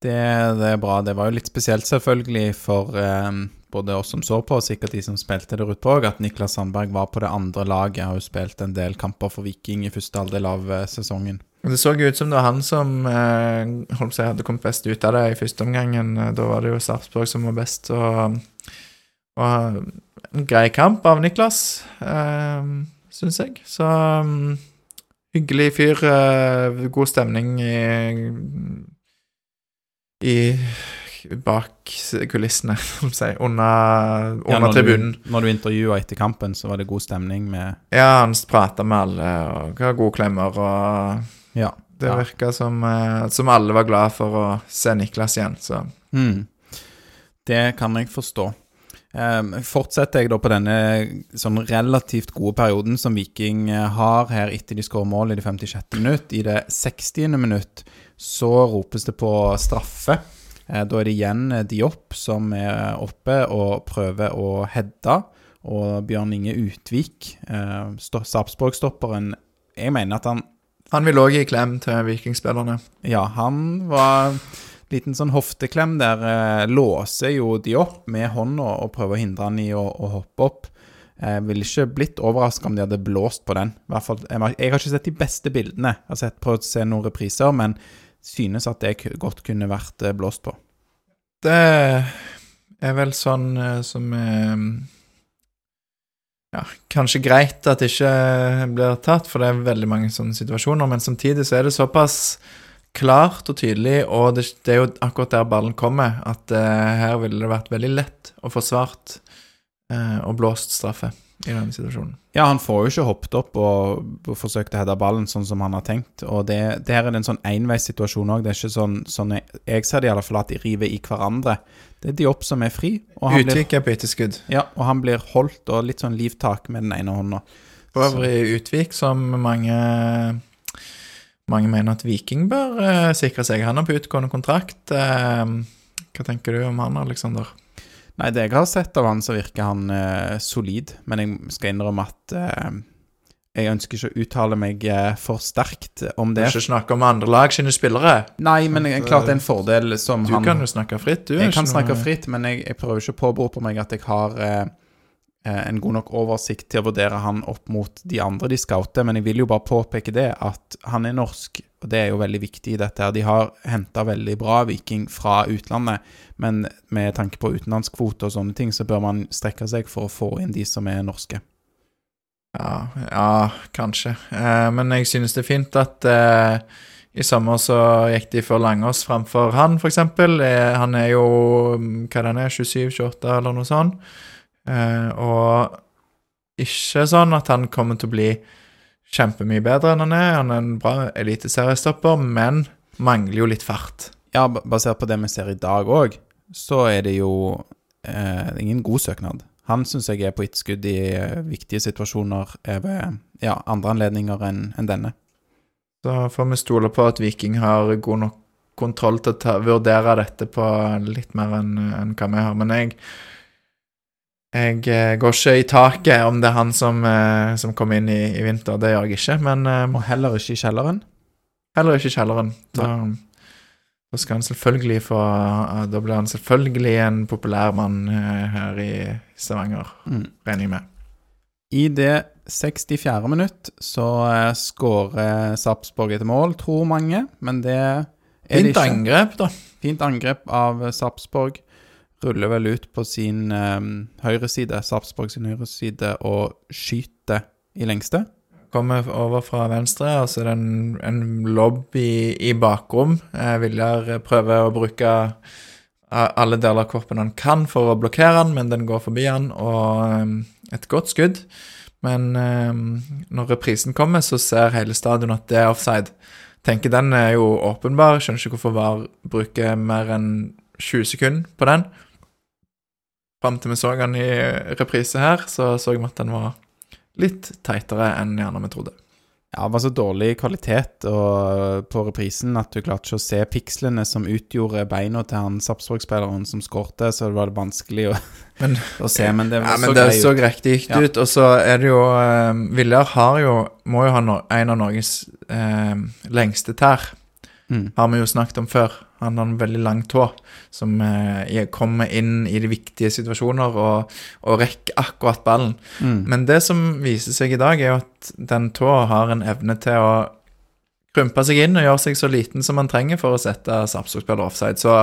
Det, det, er bra. Det var jo litt spesielt, selvfølgelig, for eh, både oss som så på, og sikkert de som spilte der ute òg, at Niklas Sandberg var på det andre laget. Har jo spilt en del kamper for Viking i første halvdel av eh, sesongen.
Det så ut som det var han som eh, holdt seg, hadde kommet best ut av det i første omgangen. Da var det jo Sarpsborg som var best. og, og en grei kamp av Niklas, uh, syns jeg. Så um, hyggelig fyr. Uh, god stemning i, i bak kulissene, si, under, under ja, tribunen.
Du, når du intervjua etter kampen, så var det god stemning med
Ja, han prata med alle og ga gode klemmer og
ja,
Det ja. virka som, uh, som alle var glad for å se Niklas igjen, så
mm. Det kan jeg forstå. Um, fortsetter jeg da på denne sånn relativt gode perioden som Viking eh, har her etter de skårer mål i det 56. minutt. I det 60. minutt så ropes det på straffe. Eh, Da er det igjen eh, Diop som er oppe og prøver å heade, og Bjørn Inge Utvik, eh, Sarpsborg-stopperen Jeg mener at han
Han vil òg gi klem til vikingspillerne.
Ja, han var liten sånn hofteklem der. Eh, låser jo de opp med hånda og prøver å hindre han i å, å hoppe opp. Jeg ville ikke blitt overraska om de hadde blåst på den. Fall, jeg, har- ikke sett de beste bildene. Jeg har sett, prøvd å se noen repriser, men synes at det godt kunne vært eh, blåst på.
Det er vel sånn eh, som eh, Ja, kanskje greit at det ikke blir tatt, for det er veldig mange sånne situasjoner, men samtidig så er det såpass klart og tydelig, og det, det er jo akkurat der ballen kommer, at uh, her ville det vært veldig lett å få svart uh, og blåst straffe i denne situasjonen.
Ja, han får jo ikke hoppet opp og, og forsøkt å heade ballen sånn som han har tenkt. Og det, det her er det en sånn enveissituasjon òg. Det er ikke sånn, sånn jeg, jeg ser det i alle fall, at de river i hverandre. Det er Diop som er fri,
Utvik er på etterskudd.
ja, og han blir holdt og litt sånn livtak med den ene hånda.
For øvrig Utvik, som mange mange mener at Viking bør eh, sikre seg. Han er på utgående kontrakt. Eh, hva tenker du om han, Aleksander?
Nei, det jeg har sett av han, så virker han eh, solid. Men jeg skal innrømme at eh, jeg ønsker ikke å uttale meg eh, for sterkt om det.
Du skal ikke snakke om andre lag sine spillere.
Nei, men jeg, klart det er en fordel som
Du
han
kan jo snakke fritt, du.
Jeg kan
ikke
snakke
noe-
fritt, men jeg, jeg prøver ikke å påberope meg at jeg har eh, en god nok oversikt til å vurdere han opp mot de andre de scouter, men jeg vil jo bare påpeke det, at han er norsk, og det er jo veldig viktig i dette. her. De har henta veldig bra Viking fra utlandet, men med tanke på utenlandskvote og sånne ting, så bør man strekke seg for å få inn de som er norske.
Ja, ja kanskje. Eh, men jeg synes det er fint at eh, i sommer så gikk de for Langås framfor han, eksempel. Eh, han er jo mm, hva han er, 27-28 eller noe sånt. Eh, og ikke sånn at han kommer til å bli kjempemye bedre enn han er. Han er en bra eliteseriestopper, men mangler jo litt fart.
Ja, basert på det vi ser i dag òg, så er det jo eh, ingen god søknad. Han syns jeg er på etterskudd i eh, viktige situasjoner ved ja, andre anledninger enn en denne.
Så får vi stole på at Viking har god nok kontroll til å ta, vurdere dette på litt mer enn en hva vi har. Men jeg jeg eh, går ikke i taket om det er han som, eh, som kom inn i, i vinter. Det gjør jeg ikke. Men må
Og heller ikke i kjelleren.
heller ikke i kjelleren. Da, da skal han selvfølgelig få eh, Da blir han selvfølgelig en populær mann eh, her i Stavanger,
Mm.
regner jeg med.
I det 64. minutt så skårer Sarpsborg etter mål, tror mange, men det er det
Fint
ikke.
angrep, da.
Fint angrep av Sarpsborg. Ruller vel ut på sin eh, høyreside, Sarpsborg sin høyreside, og skyter i lengste.
Kommer over fra venstre, og så er det en, en lobb i, i bakrom. Eh, Viljar prøver å bruke alle deler av kroppen han kan for å blokkere han, men den går forbi han, og eh, et godt skudd. Men eh, når reprisen kommer, så ser hele stadion at det er offside. Tenker den er jo åpenbar, skjønner ikke hvorfor VAR bruker mer enn 20 sekunder på den. Fram til vi så den i reprise her, så så vi at den var litt teitere enn gjerne vi trodde.
Ja, det var så dårlig kvalitet på reprisen at du klarte ikke å se pikslene som utgjorde beina til han Sarpsborg-spilleren som skårte, så det var vanskelig å,
Men-
å se. Men det
Ja,
så
men det
så
så
gikk
det
Ja.
ut. Og så er det jo eh, Viljar har jo Må jo ha no, en av Norges eh, lengste tær.
Mm.
Har vi jo snakket om før. Han har en veldig lang tå som eh, kommer inn i de viktige situasjoner og, og rekker akkurat ballen.
Mm.
Men det som viser seg i dag, er jo at den tåa har en evne til å krympe seg inn og gjøre seg så liten som man trenger for å sette Sarpsborg-spiller offside. Så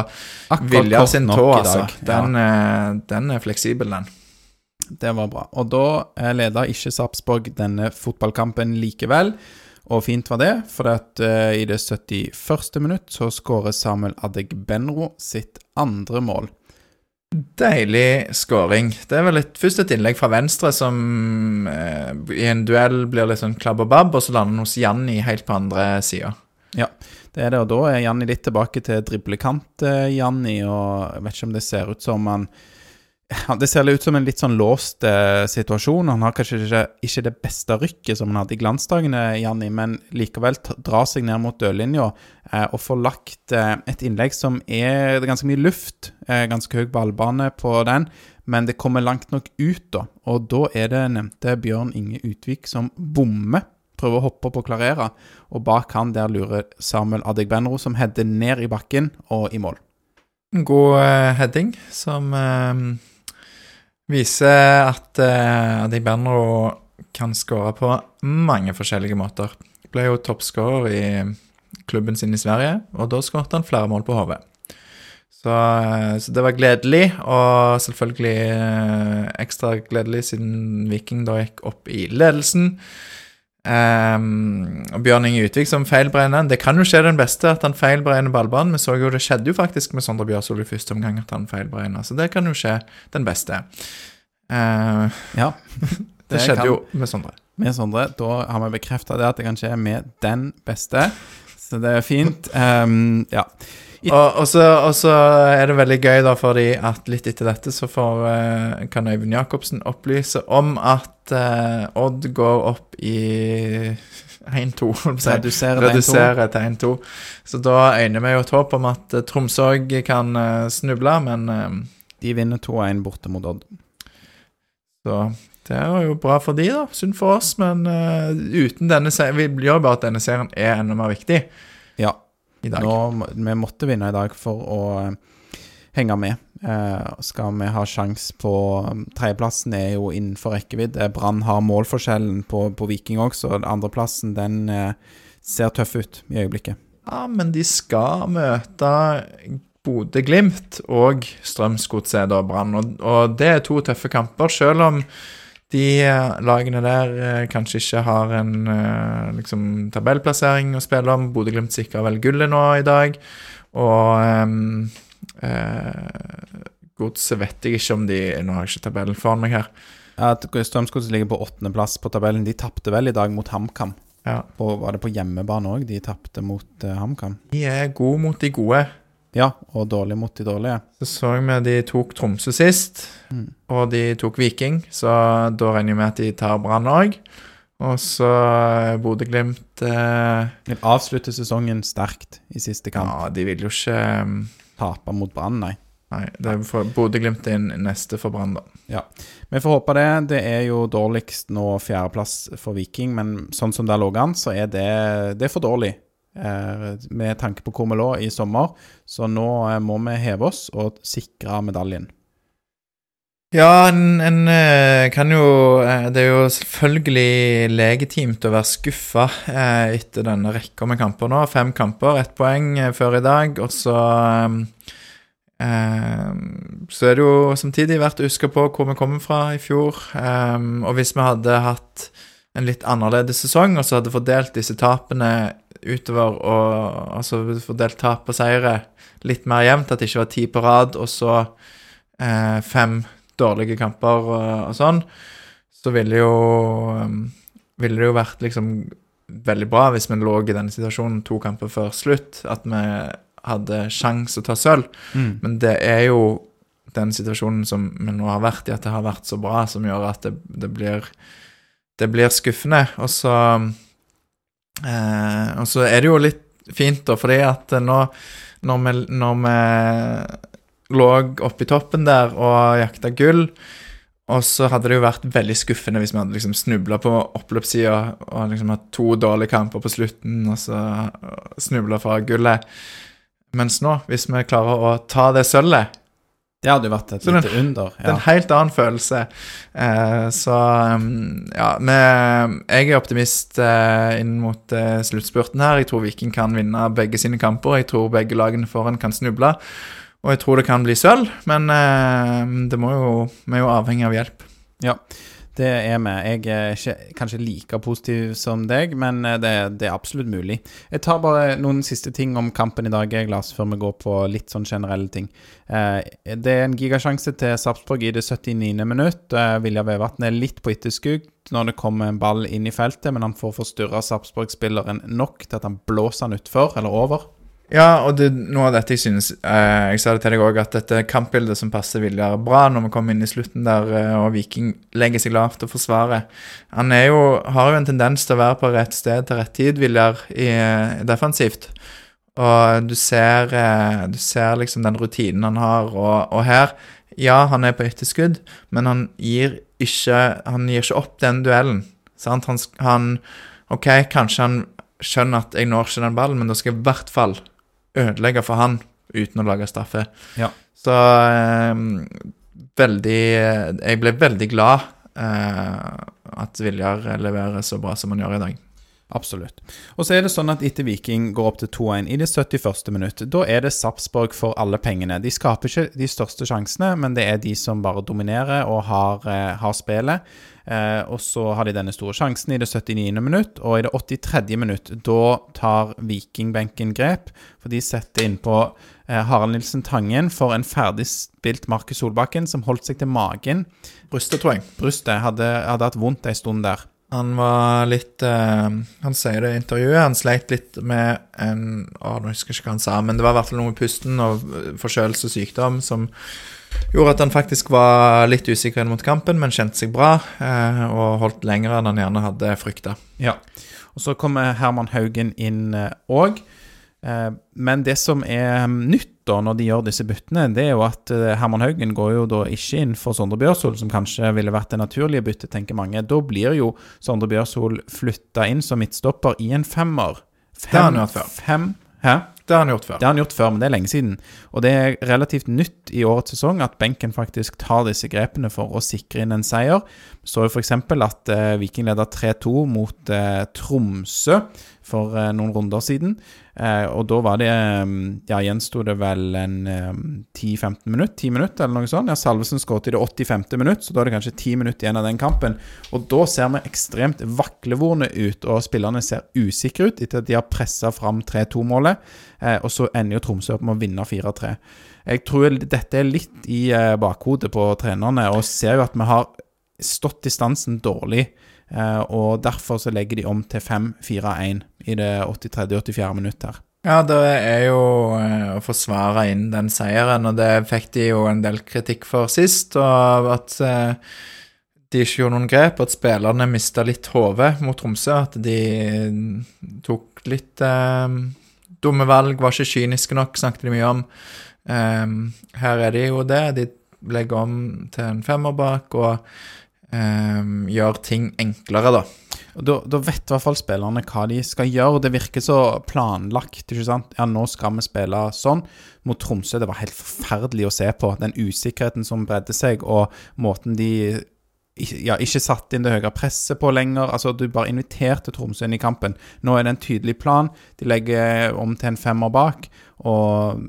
Viljar sin tå, altså, den, eh, den er fleksibel, den.
Det var bra. Og da leder ikke Sarpsborg denne fotballkampen likevel. Og fint var det, for at, uh, i det 71. minutt så skårer Samuel Adegbenro sitt andre mål.
Deilig scoring. Det er vel et, først et innlegg fra venstre som uh, i en duell blir litt sånn klabb og babb, og så lander han hos Janni helt på andre sida.
Det er det, og da er Janni litt tilbake til driblekant-Janni, Janni, og jeg vet ikke om det ser ut som han Det ser litt ut som en litt sånn låst eh, situasjon. Han har kanskje ikke, ikke det beste rykket som han hadde i glansdagene, Janni, men likevel drar seg ned mot dørlinja eh, og får lagt eh, et innlegg som er ganske mye luft. Eh, ganske høy ballbane på den, men det kommer langt nok ut, da. Og da er det nevnte Bjørn Inge Utvik som bommer. Prøver å hoppe opp og klarere, og bak han der lurer Samuel Adegbenro, som header ned i bakken og i mål.
God eh, heading som eh, viser at uh, Adegbenro kan skåre på mange forskjellige måter. Ble jo toppskårer i klubben sin i Sverige, og da skåret han flere mål på hodet. Så, eh, så det var gledelig, og selvfølgelig eh, ekstra gledelig siden Viking da gikk opp i ledelsen. Um, Bjørn Inge Utvik som feilbrenner. Det kan jo skje den beste at han feilbrenner ballbanen. Vi så jo det skjedde jo faktisk med Sondre Bjørsol i første omgang at han feilbrenner, så det kan jo skje den beste. Uh,
Ja,
det,
Det
skjedde
kan-
jo med Sondre.
med Sondre. Da har vi bekrefta det at det kan skje med den beste. Så det er fint. Um, ja.
Og, og, så, og så er det veldig gøy, da, fordi at litt etter dette så får, eh, kan Øyvind Jacobsen opplyse om at uh, Odd går opp i 1-2. holdt på å si.
Reduserer
til 1-2. Så da øyner vi jo et håp om at eh, Tromsø òg kan snuble, men uh,
De vinner 2-1 borte mot Odd.
Så det er jo bra for de, da. Synd for oss, men uh, uten denne serien Vi gjør bare at denne serien er enda mer viktig
Ja.
I dag.
Nå, vi måtte vinne i dag for å eh, henge med. Eh, skal vi ha sjanse på um, Tredjeplassen er jo innenfor rekkevidde. Brann har målforskjellen på, på Viking òg, så andreplassen den eh, ser tøff ut i øyeblikket.
Ja, men de skal møte Bodø-Glimt og Strømsgodset og Brann, og, og det er to tøffe kamper, selv om de eh, lagene der eh, kanskje ikke har en eh, liksom, tabellplassering å spille om. Bodø-Glimt sikrer vel gullet nå i dag, og um, uh, Godset vet jeg ikke om de Nå har jeg ikke tabellen foran meg her.
At Strømsgodset ligger på åttendeplass på tabellen. De tapte vel i dag mot HamKam.
Ja.
Var det på hjemmebane òg de tapte mot uh, HamKam?
De er gode mot de gode.
Ja, og dårlig mot de dårlige.
Så så vi de tok Tromsø sist,
Mm.
og de tok Viking, så da regner jeg med at de tar Brann òg. Og så eh, Bodø-Glimt eh,
Vil avslutte sesongen sterkt i siste kamp.
Ja, de vil jo ikke eh,
Tape mot Brann, nei.
Nei, det er Bodø-Glimt er neste for Brann, da.
Ja, Vi får håpe det. Det er jo dårligst nå fjerdeplass for Viking, men sånn som det lå an, så er det, det er for dårlig. Eh, med tanke på hvor vi lå i sommer. Så nå eh, må vi heve oss og sikre medaljen.
Ja, en, en eh, kan jo Det er jo selvfølgelig legitimt å være skuffa etter denne rekka med kamper nå. Fem kamper, ett poeng før i dag, og så Så er det jo samtidig verdt å huske på hvor vi kommer fra i fjor. og hvis vi hadde hatt en litt annerledes sesong, og så hadde fordelt disse tapene utover og Altså fordelt tap og seire litt mer jevnt, at det ikke var ti på rad, og så eh, fem dårlige kamper og, og sånn, så ville jo um, Ville det jo vært liksom veldig bra hvis vi lå i denne situasjonen to kamper før slutt, at vi hadde sjans å ta sølv. Men det er jo den situasjonen som vi nå har vært i, at det har vært så bra, som gjør at det, det blir Det blir skuffende. Og så eh, Og så er det jo litt fint, da, fordi at nå når vi, når vi lå oppe i toppen der og jakta gull, og så hadde det jo vært veldig skuffende hvis vi hadde liksom snubla på oppløpssida og liksom hatt to dårlige kamper på slutten, og så snubla fra gullet. Mens nå, hvis vi klarer å ta det sølvet,
Det hadde jo vært et lite under.
det er en helt annen følelse. Eh, så um, ja, vi, jeg er optimist eh, inn mot eh, sluttspurten her. Jeg tror Viking kan vinne begge sine kamper. Jeg tror begge lagene foran kan snuble. Og jeg tror det kan bli sølv, men eh, det må jo, vi er jo avhengig av hjelp.
Det er vi. Jeg er ikke kanskje like positiv som deg, men eh, det, det er absolutt mulig. Jeg tar bare noen siste ting om kampen i dag, jeg, Lars, før vi går på litt sånn generelle ting. Eh, det er en gigasjanse til Sarpsborg i det 79. minutt. Eh, Vilja Vevatn er litt på etterskudd når det kommer en ball inn i feltet, men han får forstyrra Sarpsborg-spilleren nok til at han blåser han utfor, eller over.
Ja, og det, noe av dette jeg synes eh, Jeg sa det til deg òg, at dette kampbildet som passer Viljar bra når vi kommer inn i slutten der eh, og Viking legger seg lavt og forsvarer Han jo, har jo en tendens til å være på rett sted til rett tid, Viljar, eh, defensivt. Og du ser, eh, du ser liksom den rutinen han har, og, og her Ja, han er på etterskudd, men han gir ikke Han gir ikke opp den duellen. Sant? Han, han OK, kanskje han skjønner at jeg når ikke den ballen, men da skal jeg i hvert fall ødelegge for han uten å lage straffe.
Ja.
Så eh, veldig Jeg ble veldig glad eh, at Viljar leverer så bra som han gjør i dag.
Absolutt. Og så er det sånn at etter Viking går opp til 2-1 i det 71. minutt, da er det Sarpsborg for alle pengene. De skaper ikke de største sjansene, men det er de som bare dominerer og har, eh, har spillet. Eh, og så har de denne store sjansen i det 79. minutt, og i det 83. minutt, da tar Vikingbenken grep. For de setter innpå eh, Harald Nilsen Tangen for en ferdigspilt Markus Solbakken, som holdt seg til magen.
Brystet, tror jeg.
Brystet hadde, hadde hatt vondt ei stund der.
Han var litt uh, Han sier det i intervjuet. Han sleit litt med en å, Nå husker jeg ikke hva han sa, men det var i hvert fall noe med pusten og eh, forkjølelse og sykdom som gjorde at han faktisk var litt usikker inn mot kampen, men kjente seg bra uh, og holdt lenger enn han gjerne hadde frykta.
Ja. Og så kommer Herman Haugen inn òg. Men det som er nytt da når de gjør disse byttene, det er jo at eh, Herman Haugen går jo da ikke inn for Sondre Bjørsol, som kanskje ville vært det naturlige byttet, tenker mange. Da blir jo Sondre Bjørsol flytta inn som midtstopper i en femmer.
Det har han gjort før.
Fem, hæ?
Det har han gjort før.
Det har han gjort før, men det er lenge siden. Og det er relativt nytt i årets sesong at benken faktisk tar disse grepene for å sikre inn en seier. Så jo f.eks. at eh, Viking leder 3-2 mot eh, Tromsø for eh, noen runder siden. Eh, og da var det eh, Ja, gjensto det vel en eh, 10-15 minutt, 10 minutt eller noe sånt? Ja, Salvesen skåret i det 85. minutt, så da er det kanskje 10 minutter igjen av den kampen. Og da ser vi ekstremt vaklevorne ut, og spillerne ser usikre ut etter at de har pressa fram 3-2-målet. Eh, og så ender jo Tromsø opp med å vinne 4-3. Jeg tror dette er litt i eh, bakhodet på trenerne, og ser jo at vi har stått distansen dårlig. Eh, og derfor så legger de om til 5-4-1 i det 83.-84. minutt her.
Ja, det er jo eh, å forsvare inn den seieren, og det fikk de jo en del kritikk for sist. Og at eh, de ikke gjorde noen grep, at spillerne mista litt hodet mot Tromsø. At de tok litt eh, dumme valg, var ikke kyniske nok, snakket de mye om. Eh, her er de jo det. De legger om til en femmer bak og eh, gjør ting enklere, da.
Da, da vet i hvert fall spillerne hva de skal gjøre. Det virker så planlagt. ikke sant? Ja, nå skal vi spille sånn. Mot Tromsø, det var helt forferdelig å se på. Den usikkerheten som bredde seg, og måten de ikke- ja, ikke satt inn det høye presset på lenger. Altså, Du bare inviterte Tromsø inn i kampen. Nå er det en tydelig plan. De legger om til en femmer bak. Og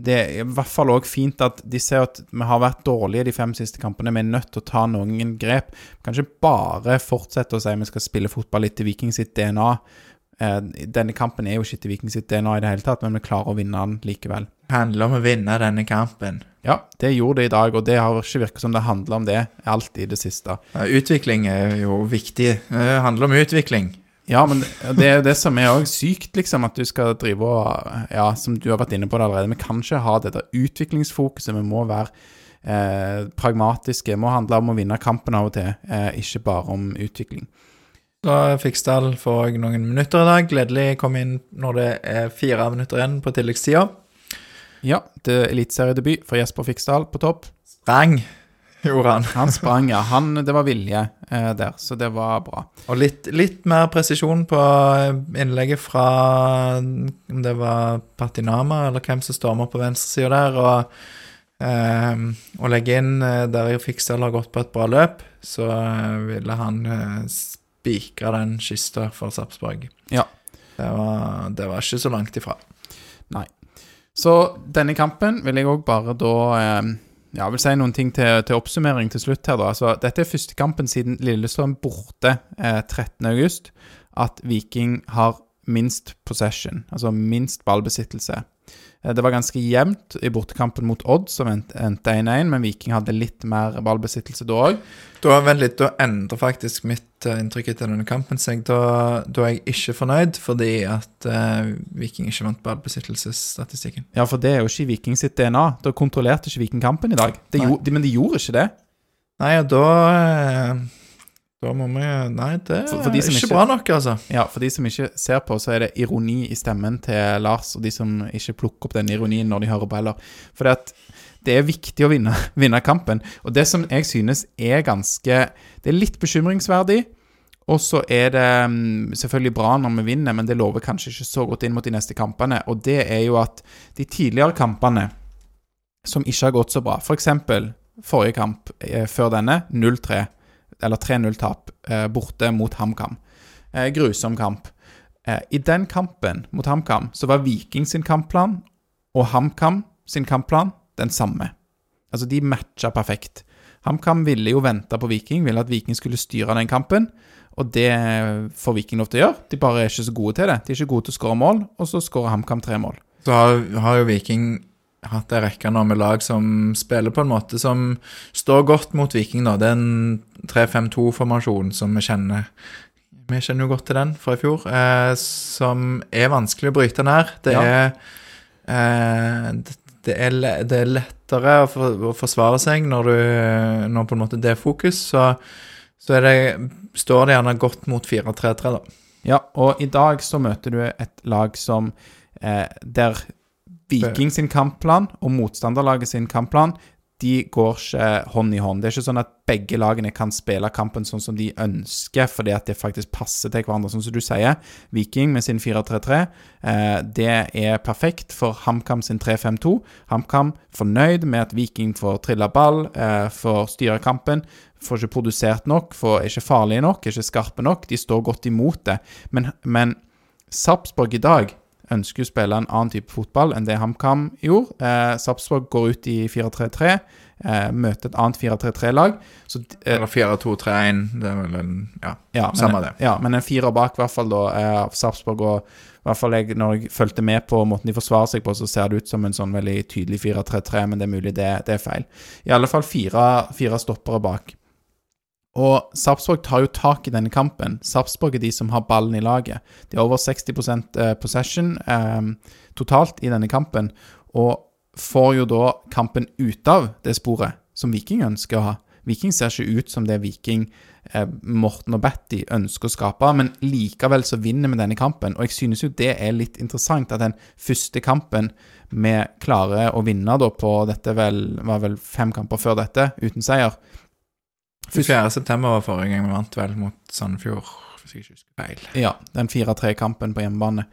det er i hvert fall òg fint at de ser at vi har vært dårlige de fem siste kampene. Vi er nødt til å ta noen grep. Kanskje bare fortsette å si vi skal spille fotball litt til Viking sitt DNA. Eh, Denne kampen er jo ikke til Viking sitt DNA i det hele tatt, men vi klarer å vinne den likevel.
Det handler om å vinne denne kampen.
Ja, det gjorde det i dag, og det har ikke virket som det handler om det alt i det siste.
Utvikling er jo viktig. Det handler om utvikling.
Ja, men det er jo det som er òg sykt, liksom, at du skal drive og Ja, som du har vært inne på det allerede, vi kan ikke ha dette utviklingsfokuset. Vi må være eh, pragmatiske. Vi må handle om å vinne kampen av og til, eh, ikke bare om utvikling.
Da Fiksdal får jeg noen minutter i dag. Gledelig kom inn når det er fire minutter igjen på tilleggstida.
Ja, det er eliteseriedebut for Jesper Fiksdal på topp.
Sprang, gjorde han.
Han sprang, ja. Han, det var vilje eh, der, så det var bra.
Og litt, litt mer presisjon på innlegget fra om det var Patinama, eller hvem som stormer på venstresida der. Og eh, å legge inn eh, der Fiksdal har gått på et bra løp, så eh, ville han spikre den kista for Sarpsborg.
Ja.
Det var, det var ikke så langt ifra. Nei.
Så denne kampen vil jeg òg bare da eh, Ja, vil si noen ting til, til oppsummering til slutt her, da. Altså, dette er første kampen siden Lillestrøm borte eh, 13.8 at Viking har minst possession, altså minst ballbesittelse. Eh, Det var ganske jevnt i bortekampen mot Odd, som endte endte 1-1, men Viking hadde litt mer ballbesittelse da òg.
Da, da endrer faktisk mitt eh, inntrykk etter denne kampen. Så da, da er jeg ikke fornøyd, fordi at uh, Viking ikke vant ballbesittelsesstatistikken.
Ja, for det er jo ikke Viking sitt DNA. Da kontrollerte ikke Viking kampen i dag. Det
Nei.
de, men de gjorde ikke det.
Nei, og da eh, Da må vi Nei, det
For- for de
er ikke,
ikke-
bra nok, altså.
Ja, For de som ikke ser på, så er det ironi i stemmen til Lars, og de som ikke plukker opp den ironien når de hører på heller. For det er viktig å vinne, vinne kampen. Og det som jeg synes er ganske Det er litt bekymringsverdig. Og så er det mm, selvfølgelig bra når vi vinner, men det lover kanskje ikke så godt inn mot de neste kampene. Og det er jo at de tidligere kampene som ikke har gått så bra, f.eks. For forrige kamp eh, før denne, 0-3, eller 3-0-tap eh, borte mot HamKam. Eh, grusom kamp. Eh, I den kampen mot HamKam så var Viking sin kampplan og HamKam sin kampplan den samme. Altså, de matcha perfekt. HamKam ville jo vente på Viking, ville at Viking skulle styre den kampen. Og det får Viking lov til å gjøre. De bare er ikke så gode til det. De er ikke gode til å skåre mål, og så skårer HamKam tre mål.
Så har, har jo Viking hatt ei rekke nå med lag som spiller på en måte som står godt mot Viking. da. Det er en 3-5-2-formasjon som vi kjenner. Vi kjenner jo godt til den fra i fjor, eh, som er vanskelig å bryte ned. Det
Ja.
eh, det- det det er lettere å, for, å forsvare seg når, du, når på en måte det er fokus. Så, så er det, står det gjerne godt mot 4-3-3, da.
Ja, og i dag så møter du et lag som eh, Der Viking sin kampplan og motstanderlaget sin kampplan de går ikke hånd i hånd. Det er ikke sånn at begge lagene kan spille kampen sånn som de ønsker, fordi at det faktisk passer til hverandre, sånn som du sier. Viking med sin 4-3-3, eh, det er perfekt for HamKam sin 3-5-2. HamKam fornøyd med at Viking får trilla ball, eh, får styre kampen, får ikke produsert nok, får, er ikke farlige nok, er ikke skarpe nok. De står godt imot det. Men, men Sarpsborg i dag ønsker å spille en annen type fotball enn det HamKam gjorde. Eh, Sarpsborg går ut i 4-3-3, eh, møter et annet 4-3-3-lag. Så eh,
Eller 4-2-3-1. Det er vel en Ja.
ja, men,
Samme det.
Ja, men en firer bak, i hvert fall, da, eh, Sarpsborg. Og i hvert fall jeg, når jeg fulgte med på måten de forsvarer seg på, så ser det ut som en sånn veldig tydelig 4-3-3, men det er mulig det, det er feil. I alle fall fire, fire stoppere bak. Og Sarpsborg tar jo tak i denne kampen. Sarpsborg er de som har ballen i laget. De har over 60 eh, possession eh, totalt i denne kampen, og får jo da kampen ut av det sporet som Viking ønsker å ha. Viking ser ikke ut som det Viking eh, Morten og Batty ønsker å skape, men likevel så vinner vi denne kampen. Og jeg synes jo det er litt interessant at den første kampen vi klarer å vinne da på dette vel, var vel fem kamper før dette, uten seier.
24. september var forrige gang vi vant vel mot Sandefjord, hvis jeg ikke husker feil.
Ja, den 4-3-kampen på hjemmebane.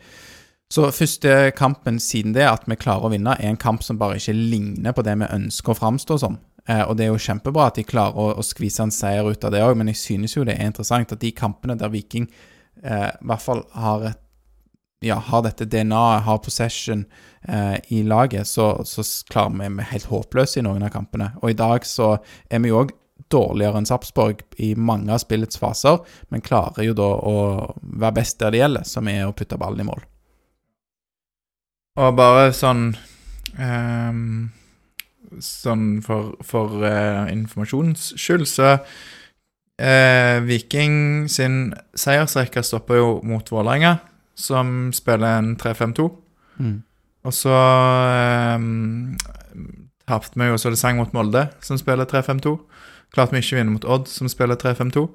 Så første kampen siden det, at vi klarer å vinne, er en kamp som bare ikke ligner på det vi ønsker å framstå som. Eh, og det er jo kjempebra at de klarer å, å skvise en seier ut av det òg, men jeg synes jo det er interessant at de kampene der Viking eh, i hvert fall har et ja, har dette DNA-et, har possession eh, i laget, så, så klarer vi vi helt håpløse i noen av kampene. Og i dag så er vi jo òg dårligere enn Sarpsborg i mange av spillets faser, men klarer jo da å være best der det gjelder, som er å putte ballen i mål.
Og bare sånn um, Sånn for, for uh, informasjons skyld, så uh, Viking sin seiersrekke stopper jo mot Vålerenga, som spiller en 3-5-2. Og så um, tapte vi jo så det sang mot Molde, som spiller 3-5-2. Klarte vi ikke å vinne mot Odd, som spiller 3-5-2.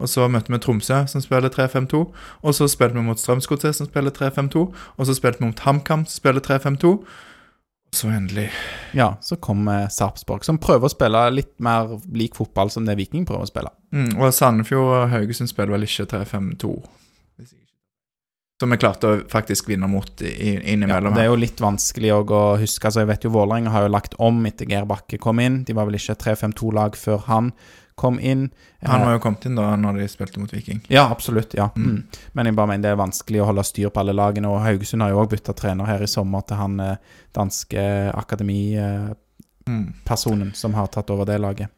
Og så møtte vi Tromsø, som spiller 3-5-2. Og så spilte vi mot Strømsgodset, som spiller 3-5-2. Og så spilte vi mot HamKam, som spiller 3-5-2. Og så endelig
Ja, så kommer Sarpsborg, som prøver å spille litt mer lik fotball som det Viking prøver å spille.
mm, Og Sandefjord og Haugesund spiller vel ikke 3-5-2. Som vi klarte å faktisk vinne mot innimellom.
Ja, det er jo litt vanskelig å huske. Altså, jeg vet jo Vålerenga har jo lagt om etter Geir Bakke kom inn. De var vel ikke 3-5-2-lag før han kom inn.
Han
Eh,
var jo kommet inn da når de spilte mot Viking.
Ja, absolutt. ja.
Mm.
Mm. Men jeg bare mener det er vanskelig å holde styr på alle lagene. Og Haugesund har jo òg bytta trener her i sommer til han eh, danske akademipersonen
Mm.
som har tatt over det laget.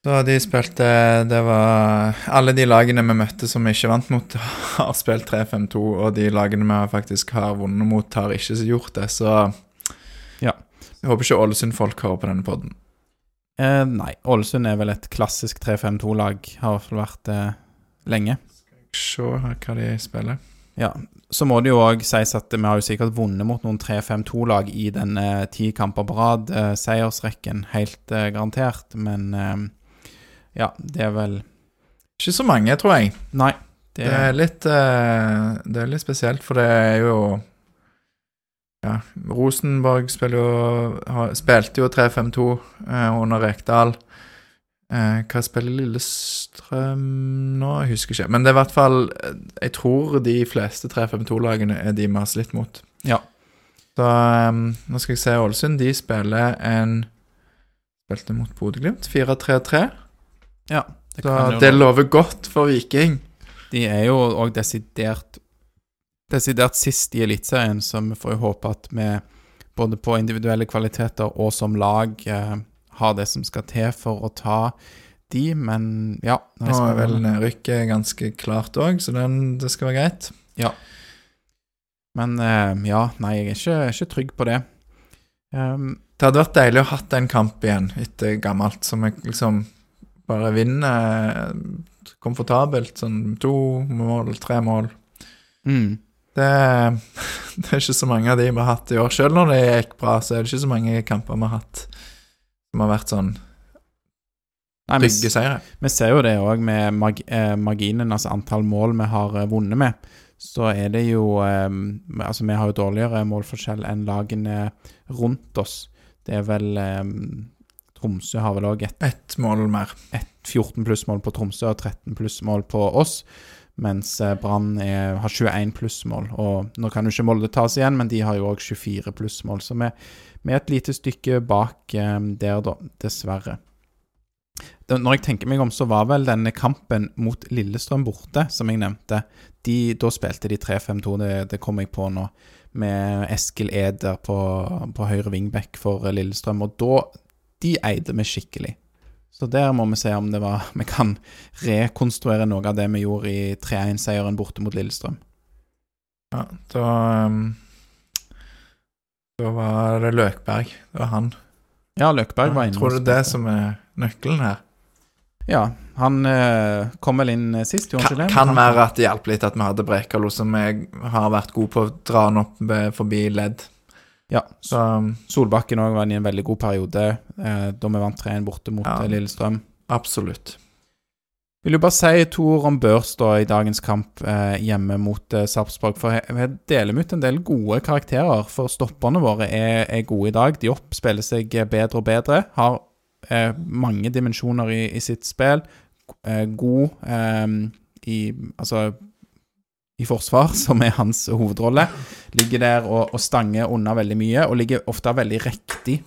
Så de spilte Det var Alle de lagene vi møtte som vi ikke vant mot, har spilt 3-5-2, og de lagene vi faktisk har vunnet mot, har ikke gjort det, så
Ja.
Jeg håper ikke Ålesund-folk hører på denne poden.
Eh, nei, Ålesund er vel et klassisk 3-5-2-lag. Har i hvert fall vært det lenge.
Se hva de spiller.
Ja, Så må det jo òg sies at vi har jo sikkert vunnet mot noen 3-5-2-lag i denne ti kamper på rad, eh, seiersrekken, helt eh, garantert. Men eh, ja, det er vel
Ikke så mange, tror jeg.
Nei.
Det er litt, eh, det er litt spesielt, for det er jo Ja, Rosenborg jo, har, spilte jo 3-5-2 eh, under Rekdal. Eh, hva spiller Lillestrøm nå? Jeg husker ikke. Men det er i hvert fall Jeg tror de fleste 3-5-2-lagene er de vi har slitt mot.
Ja.
Så nå skal jeg se Ålesund. De spiller en Spilte mot Bodø-Glimt. 4-3-3.
Ja det
Så
kan jo
det lover godt for Viking.
De er jo òg desidert Desidert sist i Eliteserien, så vi får jo håpe at vi både på individuelle kvaliteter og som lag eh, har det som skal til for å ta de, men ja
Nå er vel
rykket
nedrykket ganske klart òg, så den, det skal være greit. Ja.
Men eh, ja, nei, jeg er ikke, ikke trygg på det. Um,
Det hadde vært deilig å ha hatt en kamp igjen etter gammelt, som jeg liksom bare vinner eh, komfortabelt. Sånn to mål, tre mål.
mm,
Det, det er ikke så mange av de vi har hatt i år. Selv når det gikk bra, så er det ikke så mange kamper vi har hatt som har vært sånn trygge seire.
vi ser jo det òg med mag, eh, marginen, altså antall mål vi har eh, vunnet med. Så er det jo eh, Altså, vi har jo dårligere målforskjell enn lagene rundt oss. Det er vel eh, Tromsø har vel òg et
Ett mål mer.
14 plussmål på Tromsø og 13 plussmål på oss, mens eh, Brann har 21 plussmål. Og nå kan jo ikke Molde tas igjen, men de har jo òg 24 plussmål, så vi, er et lite stykke bak eh, der, da, dessverre. Når jeg tenker meg om, så var vel denne kampen mot Lillestrøm borte, som jeg nevnte. De, da spilte de 3-5-2, det, det kom jeg på nå, med Eskil Eder på, på høyre wingback for eh, Lillestrøm. Og da De eide vi skikkelig. Så der må vi se om det var, vi kan rekonstruere noe av det vi gjorde i 3-1-seieren borte mot Lillestrøm.
Ja, da um, Da var det Løkberg. Det var han.
Ja, Løkberg var inne.
Tror du det som er nøkkelen her?
Ja, han eh, kom vel inn eh, sist, gjorde han ikke det?
kan være at det hjalp litt at vi hadde Brekalo, som jeg har vært god på å dra han opp eh, forbi ledd.
Ja,
Så um,
Solbakken òg var i en veldig god periode eh, da vi vant 3-1 borte mot
Ja.
eh, Lillestrøm.
absolutt.
Vil jo bare si to ord om børs da i dagens kamp eh, hjemme mot eh, Sarpsborg. For vi deler ut en del gode karakterer, for stopperne våre er, er gode i dag. De oppspiller seg eh, bedre og bedre. Har eh, mange dimensjoner i, i sitt spill. Eh, god i Altså i forsvar, som er hans hovedrolle. Ligger der og, og stanger unna veldig mye, og ligger ofte veldig riktig.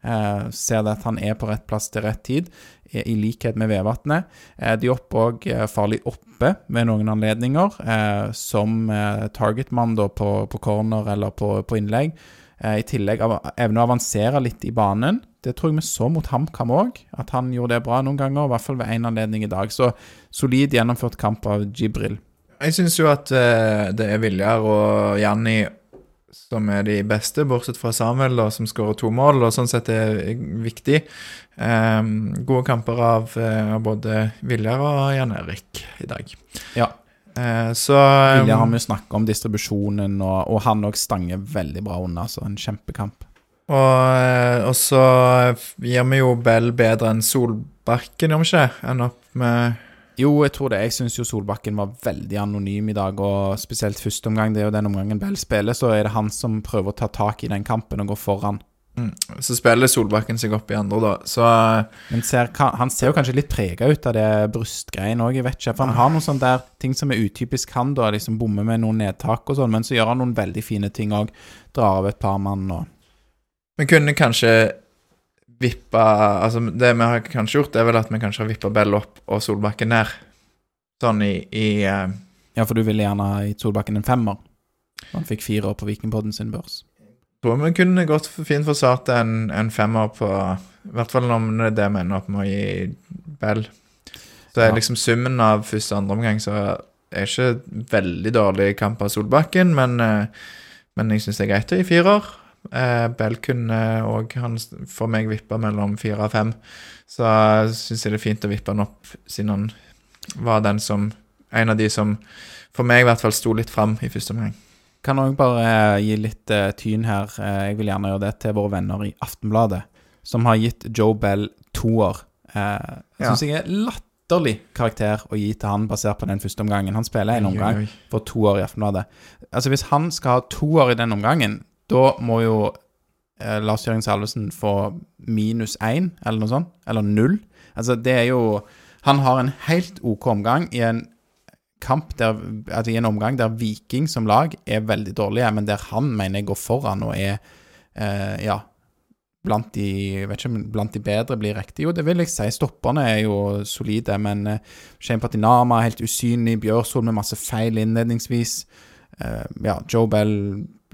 Eh, ser det at han er på rett plass til rett tid, i, likhet med Vevatnet. Eh, de opp òg eh, farlig oppe ved noen anledninger, eh, som eh, targetmann på, på corner eller på, på innlegg. Eh, I tillegg av, evne å avansere litt i banen. Det tror jeg vi så mot HamKam òg, at han gjorde det bra noen ganger, i hvert fall ved én anledning i dag. Så solid gjennomført kamp av Jibril.
Jeg syns jo at uh, det er Viljar og Janni som er de beste, bortsett fra Samuel, da, som skårer to mål, og sånn sett er viktig. Um, gode kamper av, uh, både Viljar og Jan Erik i dag.
Ja.
Uh, så
Vilja har
um,
vi jo snakka om distribusjonen, og, og han òg stanger veldig bra unna, så en kjempekamp.
og, og så gir vi jo Bell bedre enn Solbakken, gjør vi ikke? Ender opp med
Jo, jeg tror det. Jeg syns jo Solbakken var veldig anonym i dag, og spesielt første omgang. Det er jo den omgangen Bell spiller, så er det han som prøver å ta tak i den kampen og gå foran.
mm, Så spiller Solbakken seg opp i andre, da. Så
Men ser, han ser jo kanskje litt prega ut av det brystgreiene òg, jeg vet ikke. For han har noen sånne der ting som er utypisk han, da. Liksom bommer med noen nedtak og sånn, men så gjør han noen veldig fine ting òg. Drar av et par mann og
Men kunne kanskje vippa Altså, det vi har kanskje gjort, er vel at vi kanskje har vippa Bell opp og Solbakken ned. Sånn i, i uh,
Ja, for du ville gjerne ha gitt Solbakken en femmer. Han fikk fire år på Vikingpodden sin børs.
tror vi kunne gått fint forsvart en, en femmer på I hvert fall om det er det vi ender opp med å gi Bell. Så er
Ja.
liksom summen av første og andre omgang så er ikke veldig dårlig kamp av Solbakken, men, eh, men jeg syns det er greit å gi firer. Eh, Bell kunne òg han for meg vippa mellom fire og fem, så syns jeg det er fint å vippe han opp, siden han var den som en av de som for meg i hvert fall sto litt fram i første omgang.
Kan òg bare eh, gi litt eh, tyn her. Eh, jeg vil gjerne gjøre det til våre venner i Aftenbladet, som har gitt Joe Bell toer. Eh,
Ja.
Syns jeg er latterlig karakter å gi til han basert på den første omgangen. Han spiller en omgang for to år i Aftenbladet. Altså Hvis han skal ha to år i den omgangen, da må jo eh, Lars Jørgen Salvesen få minus én, eller noe sånt. Eller null. Altså Det er jo Han har en helt OK omgang i en kamp der Altså i en omgang der Viking som lag er veldig dårlige, men der han mener jeg går foran og er eh, Ja Blant de vet ikke blant de bedre blir riktig. Jo, det vil jeg si. Stopperne er jo solide, men eh, Shane Patinama er helt usynlig. Bjørsol med masse feil innledningsvis. Uh, ja, Joe Bell